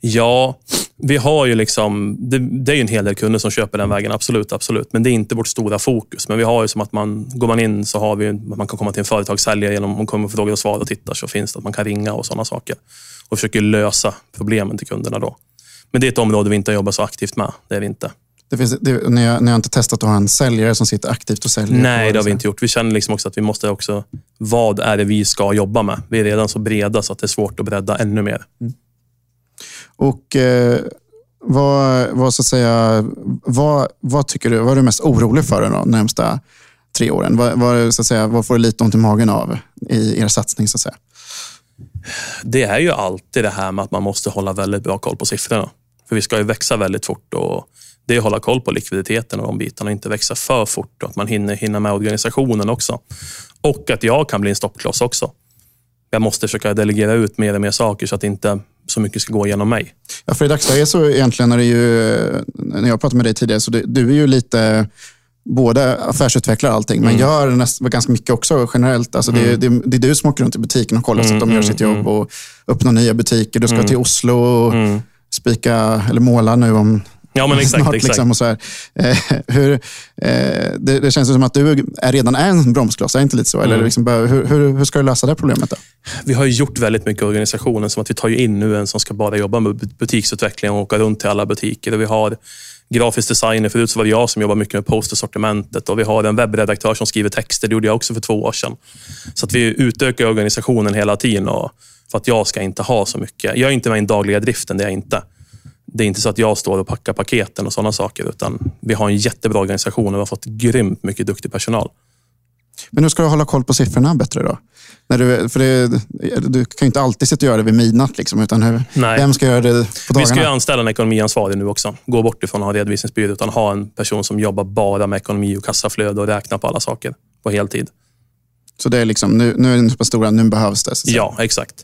Ja, vi har ju liksom, det, det, är en hel del kunder som köper den vägen, absolut. absolut. Men det är inte vårt stora fokus. Men vi har ju som att man, går man in så har vi, man kan komma till en företagssäljare genom att komma frågor och svar och titta så finns det att man kan ringa och sådana saker. Och försöker lösa problemen till kunderna då. Men det är ett område vi inte jobbar så aktivt med. Det är vi inte. Det finns, det, ni, har, ni har inte testat att ha en säljare som sitter aktivt och säljer? Nej, det har vi inte gjort. Vi känner liksom också att vi måste också... Vad är det vi ska jobba med? Vi är redan så breda så att det är svårt att bredda ännu mer. Mm. Och eh, vad, vad, så att säga, vad, vad, tycker du, vad är du mest orolig för de närmsta tre åren? Vad, vad, så att säga, vad får du lite ont i magen av i er satsning? Så att säga? Det är ju alltid det här med att man måste hålla väldigt bra koll på siffrorna. För vi ska ju växa väldigt fort och det är att hålla koll på likviditeten och de bitarna och inte växa för fort och att man hinner, hinner med organisationen också. Och att jag kan bli en stoppkloss också. Jag måste försöka delegera ut mer och mer saker så att inte så mycket ska gå genom mig. Ja, för i dagsläget så egentligen är det ju, när jag pratade med dig tidigare, så du, du är ju lite både affärsutvecklare och allting, men mm. gör näst, ganska mycket också generellt. Alltså mm. det, det, det, är du som åker runt i butiken och kollar mm, så att de gör mm, sitt jobb mm. och öppnar nya butiker. Du ska till Oslo och spika, eller måla nu om Ja, men exakt. Snart, exakt. Liksom, och så här. Eh, hur, eh, det, det, känns som att du är redan är en bromskloss, är inte lite så? Mm. Eller liksom, hur, hur, hur, ska du lösa det problemet? Då? Vi har gjort väldigt mycket i organisationen, som att vi tar in nu en som ska bara jobba med butiksutveckling och åka runt till alla butiker. Och vi har grafisk designer. Förut så var det jag som jobbade mycket med postersortimentet och vi har en webbredaktör som skriver texter. Det gjorde jag också för två år sedan. Så att vi utökar organisationen hela tiden och för att jag ska inte ha så mycket. Jag är inte med i den dagliga driften, det är jag inte det är inte så att jag står och packar paketen och sådana saker, utan vi har en jättebra organisation och vi har fått grymt mycket duktig personal. Men hur ska du hålla koll på siffrorna bättre då? När du, för det, du kan ju inte alltid sitta och göra det vid midnatt. Liksom, utan hur, Nej. Vem ska göra det på dagarna? Vi ska ju anställa en ekonomiansvarig nu också. Gå bort ifrån att ha redovisningsbyrå, utan ha en person som jobbar bara med ekonomi och kassaflöde och räknar på alla saker på heltid. Så det är liksom, nu, nu är den så pass stora, nu behövs det? Ja, exakt.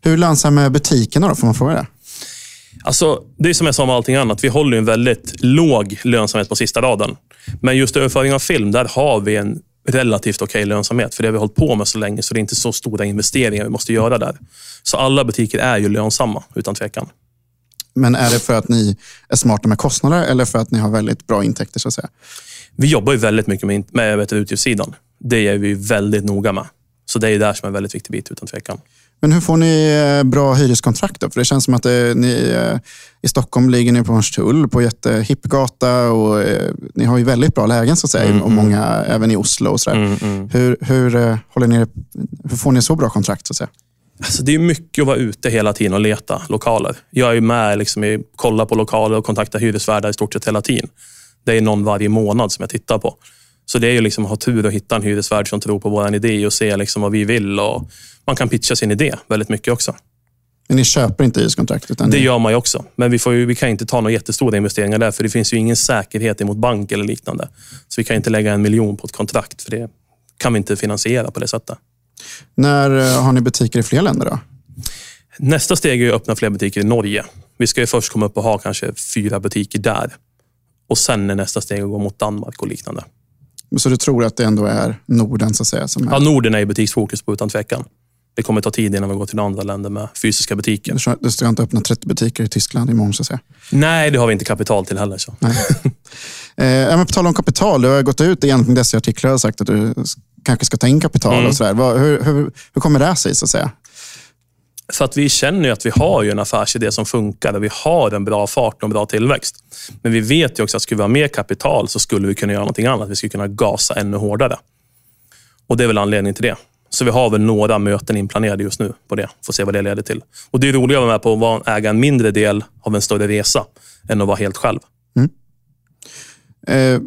Hur lönsamma är butikerna då? Får man fråga det? Alltså, det är som jag sa med allting annat. Vi håller en väldigt låg lönsamhet på sista raden. Men just överföring av film, där har vi en relativt okej okay lönsamhet. För det har vi hållit på med så länge, så det är inte så stora investeringar vi måste göra där. Så alla butiker är ju lönsamma, utan tvekan. Men är det för att ni är smarta med kostnader eller för att ni har väldigt bra intäkter? så att säga? Vi jobbar ju väldigt mycket med, med utgiftssidan. Det är vi väldigt noga med. Så det är där som är en väldigt viktig bit, utan tvekan. Men hur får ni eh, bra hyreskontrakt då? För det känns som att eh, ni eh, i Stockholm ligger ni på Hornstull på jättehipp gata och ni har ju väldigt bra lägen så att säga. Mm, och mm. många även i Oslo och sådär. Mm, mm. Hur, hur, håller ni, hur får ni så bra kontrakt så att säga? Alltså det är mycket att vara ute hela tiden och leta lokaler. Jag är med liksom i kolla på lokaler och kontakta hyresvärdar i stort sett hela tiden. Det är någon varje månad som jag tittar på. Så det är ju liksom att ha tur och hitta en hyresvärd som tror på vår idé och se liksom vad vi vill. Och man kan pitcha sin idé väldigt mycket också. Men ni köper inte hyreskontrakt? Utan det ni... gör man ju också. Men vi, får ju, vi kan inte ta några jättestora investeringar där, för det finns ju ingen säkerhet emot bank eller liknande. Så vi kan inte lägga en miljon på ett kontrakt, för det kan vi inte finansiera på det sättet. När eh, har ni butiker i fler länder då? Nästa steg är att öppna fler butiker i Norge. Vi ska ju först komma upp och ha kanske fyra butiker där. Och Sen är nästa steg att gå mot Danmark och liknande. Så du tror att det ändå är Norden så att säga? Som är... Ja, Norden är butiksfokus på utan tvekan. Det kommer ta tid innan vi går till andra länder med fysiska butiker. Du ska, du ska inte öppna 30 butiker i Tyskland imorgon, så att säga. Nej, det har vi inte kapital till heller. Så. Nej. eh, men på tal om kapital, du har gått ut i egentligen artiklar och sagt att du kanske ska ta in kapital. Mm. och så där. Hur, hur, hur kommer det sig, så att säga? För att vi känner ju att vi har ju en affärsidé som funkar och vi har en bra fart och en bra tillväxt. Men vi vet ju också att skulle vi ha mer kapital så skulle vi kunna göra någonting annat. Vi skulle kunna gasa ännu hårdare. Och det är väl anledningen till det. Så vi har väl några möten inplanerade just nu på det. Får se vad det leder till. Och Det är roligare att vara med på att äga en mindre del av en större resa än att vara helt själv. Mm. Eh,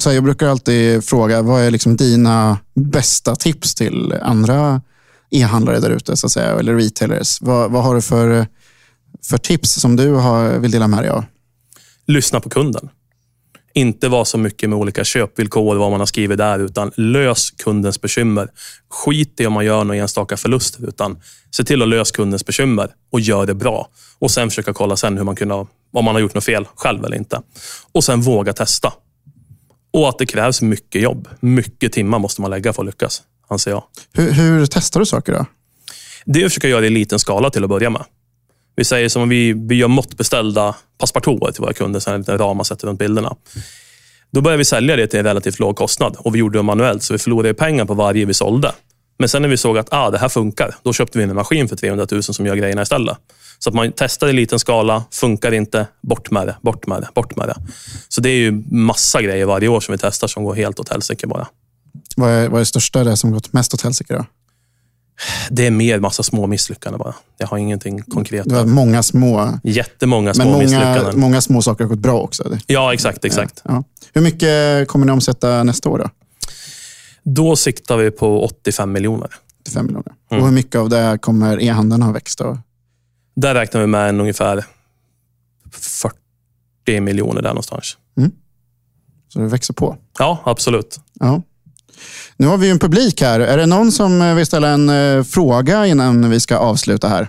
så här, jag brukar alltid fråga, vad är liksom dina bästa tips till andra e-handlare där ute, så att säga, eller retailers? Vad, vad har du för, för tips som du har, vill dela med dig av? Lyssna på kunden. Inte vara så mycket med olika köpvillkor, vad man har skrivit där, utan lös kundens bekymmer. Skit i om man gör några enstaka förluster, utan se till att lösa kundens bekymmer och gör det bra. Och sen försöka kolla sen hur man kunde, om man har gjort något fel själv eller inte. Och sen våga testa. Och att det krävs mycket jobb. Mycket timmar måste man lägga för att lyckas, anser jag. Hur, hur testar du saker då? Det är att försöka göra det i liten skala till att börja med. Vi säger som om vi, vi gör måttbeställda passepartouter till våra kunder, sen en liten ram man sätter runt bilderna. Då börjar vi sälja det till en relativt låg kostnad och vi gjorde det manuellt, så vi förlorade pengar på varje vi sålde. Men sen när vi såg att ah, det här funkar, då köpte vi en maskin för 300 000 som gör grejerna istället. Så att man testar i liten skala, funkar inte, bort med det, bort med det, bort med det. Så det är ju massa grejer varje år som vi testar som går helt åt helsike bara. Vad är, vad är det största, det som gått mest åt helsike? då? Det är mer massa små misslyckanden bara. Jag har ingenting konkret. Du har många små, Jättemånga små men många, misslyckanden. många små saker har gått bra också. Ja, exakt. exakt. Ja. Hur mycket kommer ni omsätta nästa år? då? Då siktar vi på 85 miljoner. 85 miljoner. Mm. Och hur mycket av det kommer e-handeln ha växt? Då? Där räknar vi med en ungefär 40 miljoner där någonstans. Så det växer på. Ja, absolut. Ja. Nu har vi en publik här. Är det någon som eh, vill ställa en eh, fråga innan vi ska avsluta här?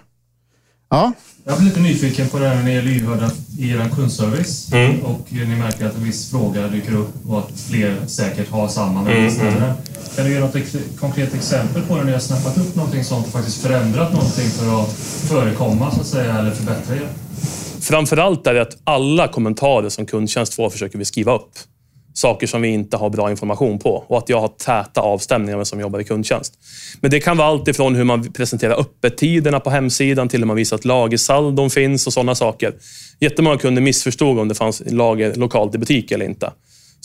Ja, Jag blir lite nyfiken på det här när ni är lyhörda i er kundservice Mm. och ni märker att en viss fråga dyker upp och att fler säkert har samma Mm. Kan du ge något ex konkret exempel på när ni har snappat upp någonting sånt och faktiskt förändrat någonting för att förekomma så att säga eller förbättra er? Framförallt är det att alla kommentarer som kundtjänst får försöker vi skriva upp. Saker som vi inte har bra information på och att jag har täta avstämningar med som jobbar i kundtjänst. Men det kan vara allt ifrån hur man presenterar öppettiderna på hemsidan till hur man visar att lagersaldon finns och sådana saker. Jättemånga kunder missförstod om det fanns lager lokalt i butik eller inte.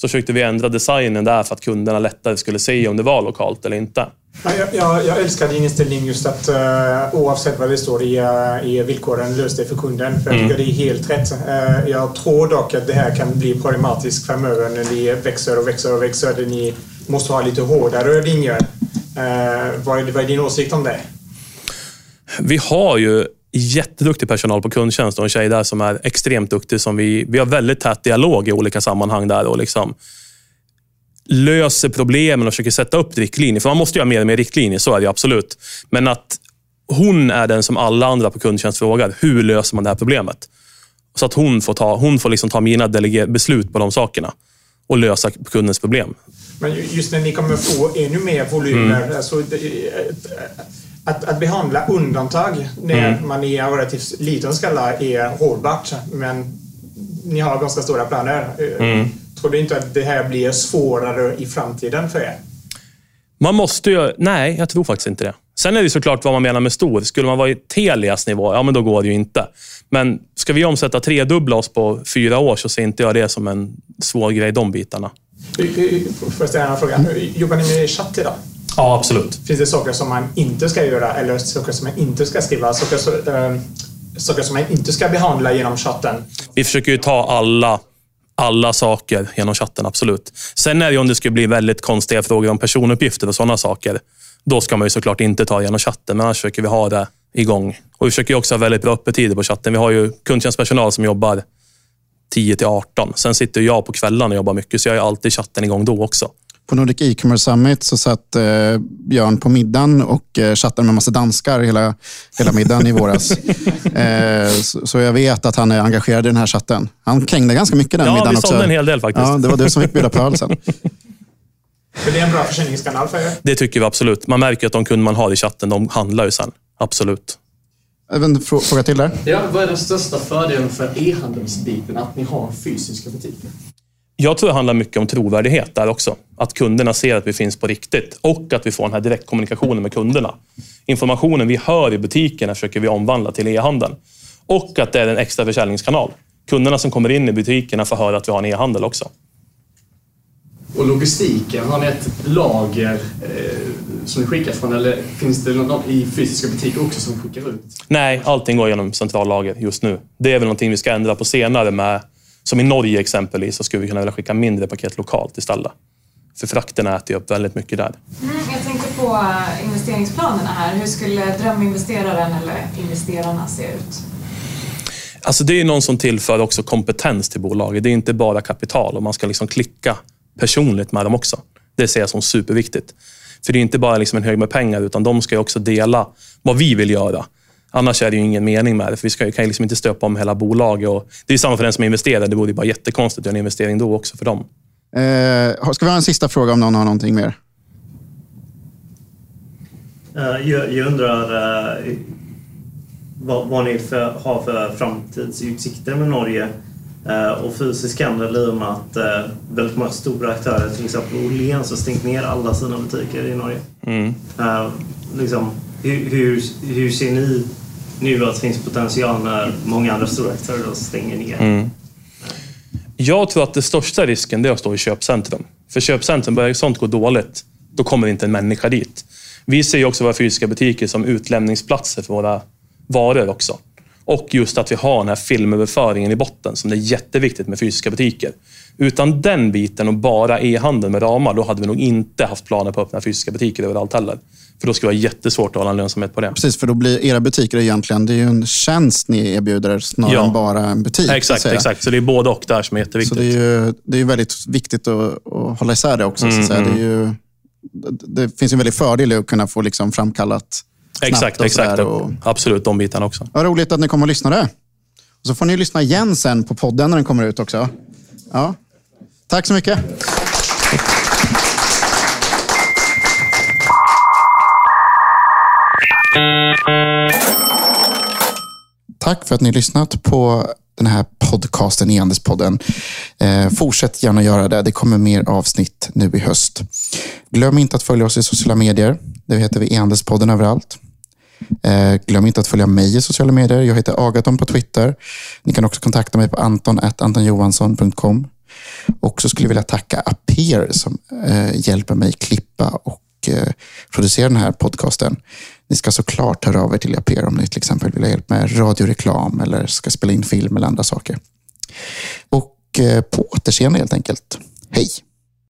Så försökte vi ändra designen där för att kunderna lättare skulle se om det var lokalt eller inte. Ja, Jag, jag, jag älskar din inställning just att uh, oavsett vad det står i, uh, i villkoren, lös det för kunden. För jag tycker det är helt rätt. Uh, jag tror dock att det här kan bli problematiskt framöver när ni växer och växer och växer. Där ni måste ha lite hårdare linjer. Uh, vad, är, vad är din åsikt om det? Vi har ju jätteduktig personal på kundtjänst och en tjej där som är extremt duktig. Som vi, vi har väldigt tät dialog i olika sammanhang där och liksom löser problemen och försöker sätta upp riktlinjer. För man måste ha mer och mer riktlinjer, så är det absolut. Men att hon är den som alla andra på kundtjänst frågar. Hur löser man det här problemet? Så att hon får ta, hon får liksom ta mina beslut på de sakerna och lösa kundens problem. Men ju- just när ni kommer få ännu mer volymer. Alltså, det- att, att behandla undantag när man i en relativt liten skala är hållbart. Men ni har ganska stora planer. Eh, Tror du inte att det här blir svårare i framtiden för er? Man måste ju... Nej, jag tror faktiskt inte det. Sen är det såklart vad man menar med stor. Skulle man vara i Telias nivå, ja men då går det ju inte. Men ska vi omsätta tredubbla oss på fyra år så ser inte jag det som en svår grej, de bitarna. Får jag ställa en fråga? Jobbar ni med chatt idag? Ja, absolut. Finns det saker som man inte ska göra eller saker som man inte ska skriva? Saker, så, eh, saker som man inte ska behandla genom chatten? Vi försöker ju ta alla, alla saker genom chatten, absolut. Sen är det ju om det skulle bli väldigt konstiga frågor om personuppgifter och sådana saker. Då ska man ju såklart inte ta genom chatten, men annars försöker vi ha det igång. Och vi försöker ju också ha väldigt bra öppettider på chatten. Vi har ju kundtjänstpersonal som jobbar 10 till 18. Sen sitter jag på kvällarna och jobbar mycket, så jag har alltid chatten igång då också. På Nordic E-commerce Summit så satt eh, Björn på middagen och eh, chattade med massa danskar hela, hela middagen i våras. eh, så, så jag vet att han är engagerad i den här chatten. Han krängde ganska mycket den Ja, middagen vi också. sålde en hel del faktiskt. Ja, det var du som fick bjuda på öl sen. För det är en bra försäljningskanal för er? Det tycker vi absolut. Man märker att de kunder man har i chatten, de handlar ju sen. Absolut. En fråga till där. Ja, vad är den största fördelen för e-handelsbiten, att ni har fysiska butiker? Jag tror det handlar mycket om trovärdighet där också. Att kunderna ser att vi finns på riktigt och att vi får den här direktkommunikationen med kunderna. Informationen vi hör i butikerna försöker vi omvandla till e-handeln. Och att det är en extra försäljningskanal. Kunderna som kommer in i butikerna får höra att vi har en e-handel också. Och logistiken, har ni ett lager eh, som ni skickar från eller finns det något i fysiska butiker också som skickar ut? Nej, allting går genom centrallager just nu. Det är väl någonting vi ska ändra på senare med, som i Norge exempelvis, så skulle vi kunna vilja skicka mindre paket lokalt istället. För frakterna äter ju upp väldigt mycket där. Mm, jag tänkte på investeringsplanerna här. Hur skulle dröminvesteraren eller investerarna se ut? Alltså det är någon som tillför också kompetens till bolaget. Det är inte bara kapital och man ska liksom klicka personligt med dem också. Det ser jag som superviktigt. För det är inte bara liksom en hög med pengar, utan de ska också dela vad vi vill göra. Annars är det ju ingen mening med det, för vi ska, kan ju liksom inte stöpa om hela bolaget. Och det är samma för den som investerar. Det vore ju bara jättekonstigt att göra en investering då också för dem. Eh, ska vi ha en sista fråga om någon har någonting mer? Uh, jag, jag, undrar uh, vad, vad ni för, har för framtidsutsikter med Norge uh, och fysisk handel i och med att väldigt många stora aktörer, till exempel Åhléns, har stängt ner alla sina butiker i Norge. Mm. liksom, hur, hur, hur ser ni nu att det finns potential när många andra stora aktörer då stänger ner? Mm. Jag tror att den största risken är att stå i köpcentrum. För köpcentrum, börjar sånt gå dåligt, då kommer inte en människa dit. Vi ser ju också våra fysiska butiker som utlämningsplatser för våra varor också. Och just att vi har den här filmöverföringen i botten som det är jätteviktigt med fysiska butiker. Utan den biten och bara e-handel med ramar, då hade vi nog inte haft planer på att öppna fysiska butiker överallt heller. För då skulle det vara jättesvårt att hålla en lönsamhet på det. Precis, för då blir era butiker egentligen det är ju en tjänst ni erbjuder snarare ja. än bara en butik. Exakt, så exakt. Så det är både och där som är jätteviktigt. Så det är ju det är väldigt viktigt att, att hålla isär det också. Mm, så det, är ju, det finns en väldig fördel i att kunna få liksom framkallat Exakt, exakt. Och... Absolut, de bitarna också. Vad roligt att ni kom och lyssnade. Och så får ni lyssna igen sen på podden när den kommer ut också. Ja. Tack så mycket. Tack för att ni lyssnat på den här podcasten, E-Anderspodden. Eh, fortsätt gärna göra det. Det kommer mer avsnitt nu i höst. Glöm inte att följa oss i sociala medier. Det heter vi E-handelspodden överallt. Eh, glöm inte att följa mig i sociala medier. Jag heter Agaton på Twitter. Ni kan också kontakta mig på anton.antonjohansson.com. Och så skulle jag vilja tacka Aper som eh, hjälper mig klippa och och eh, producera den här podcasten. Ni ska såklart höra av er till Aper om ni till exempel vill ha hjälp med radioreklam eller ska spela in film eller andra saker. Och eh, på återseende helt enkelt. Hej!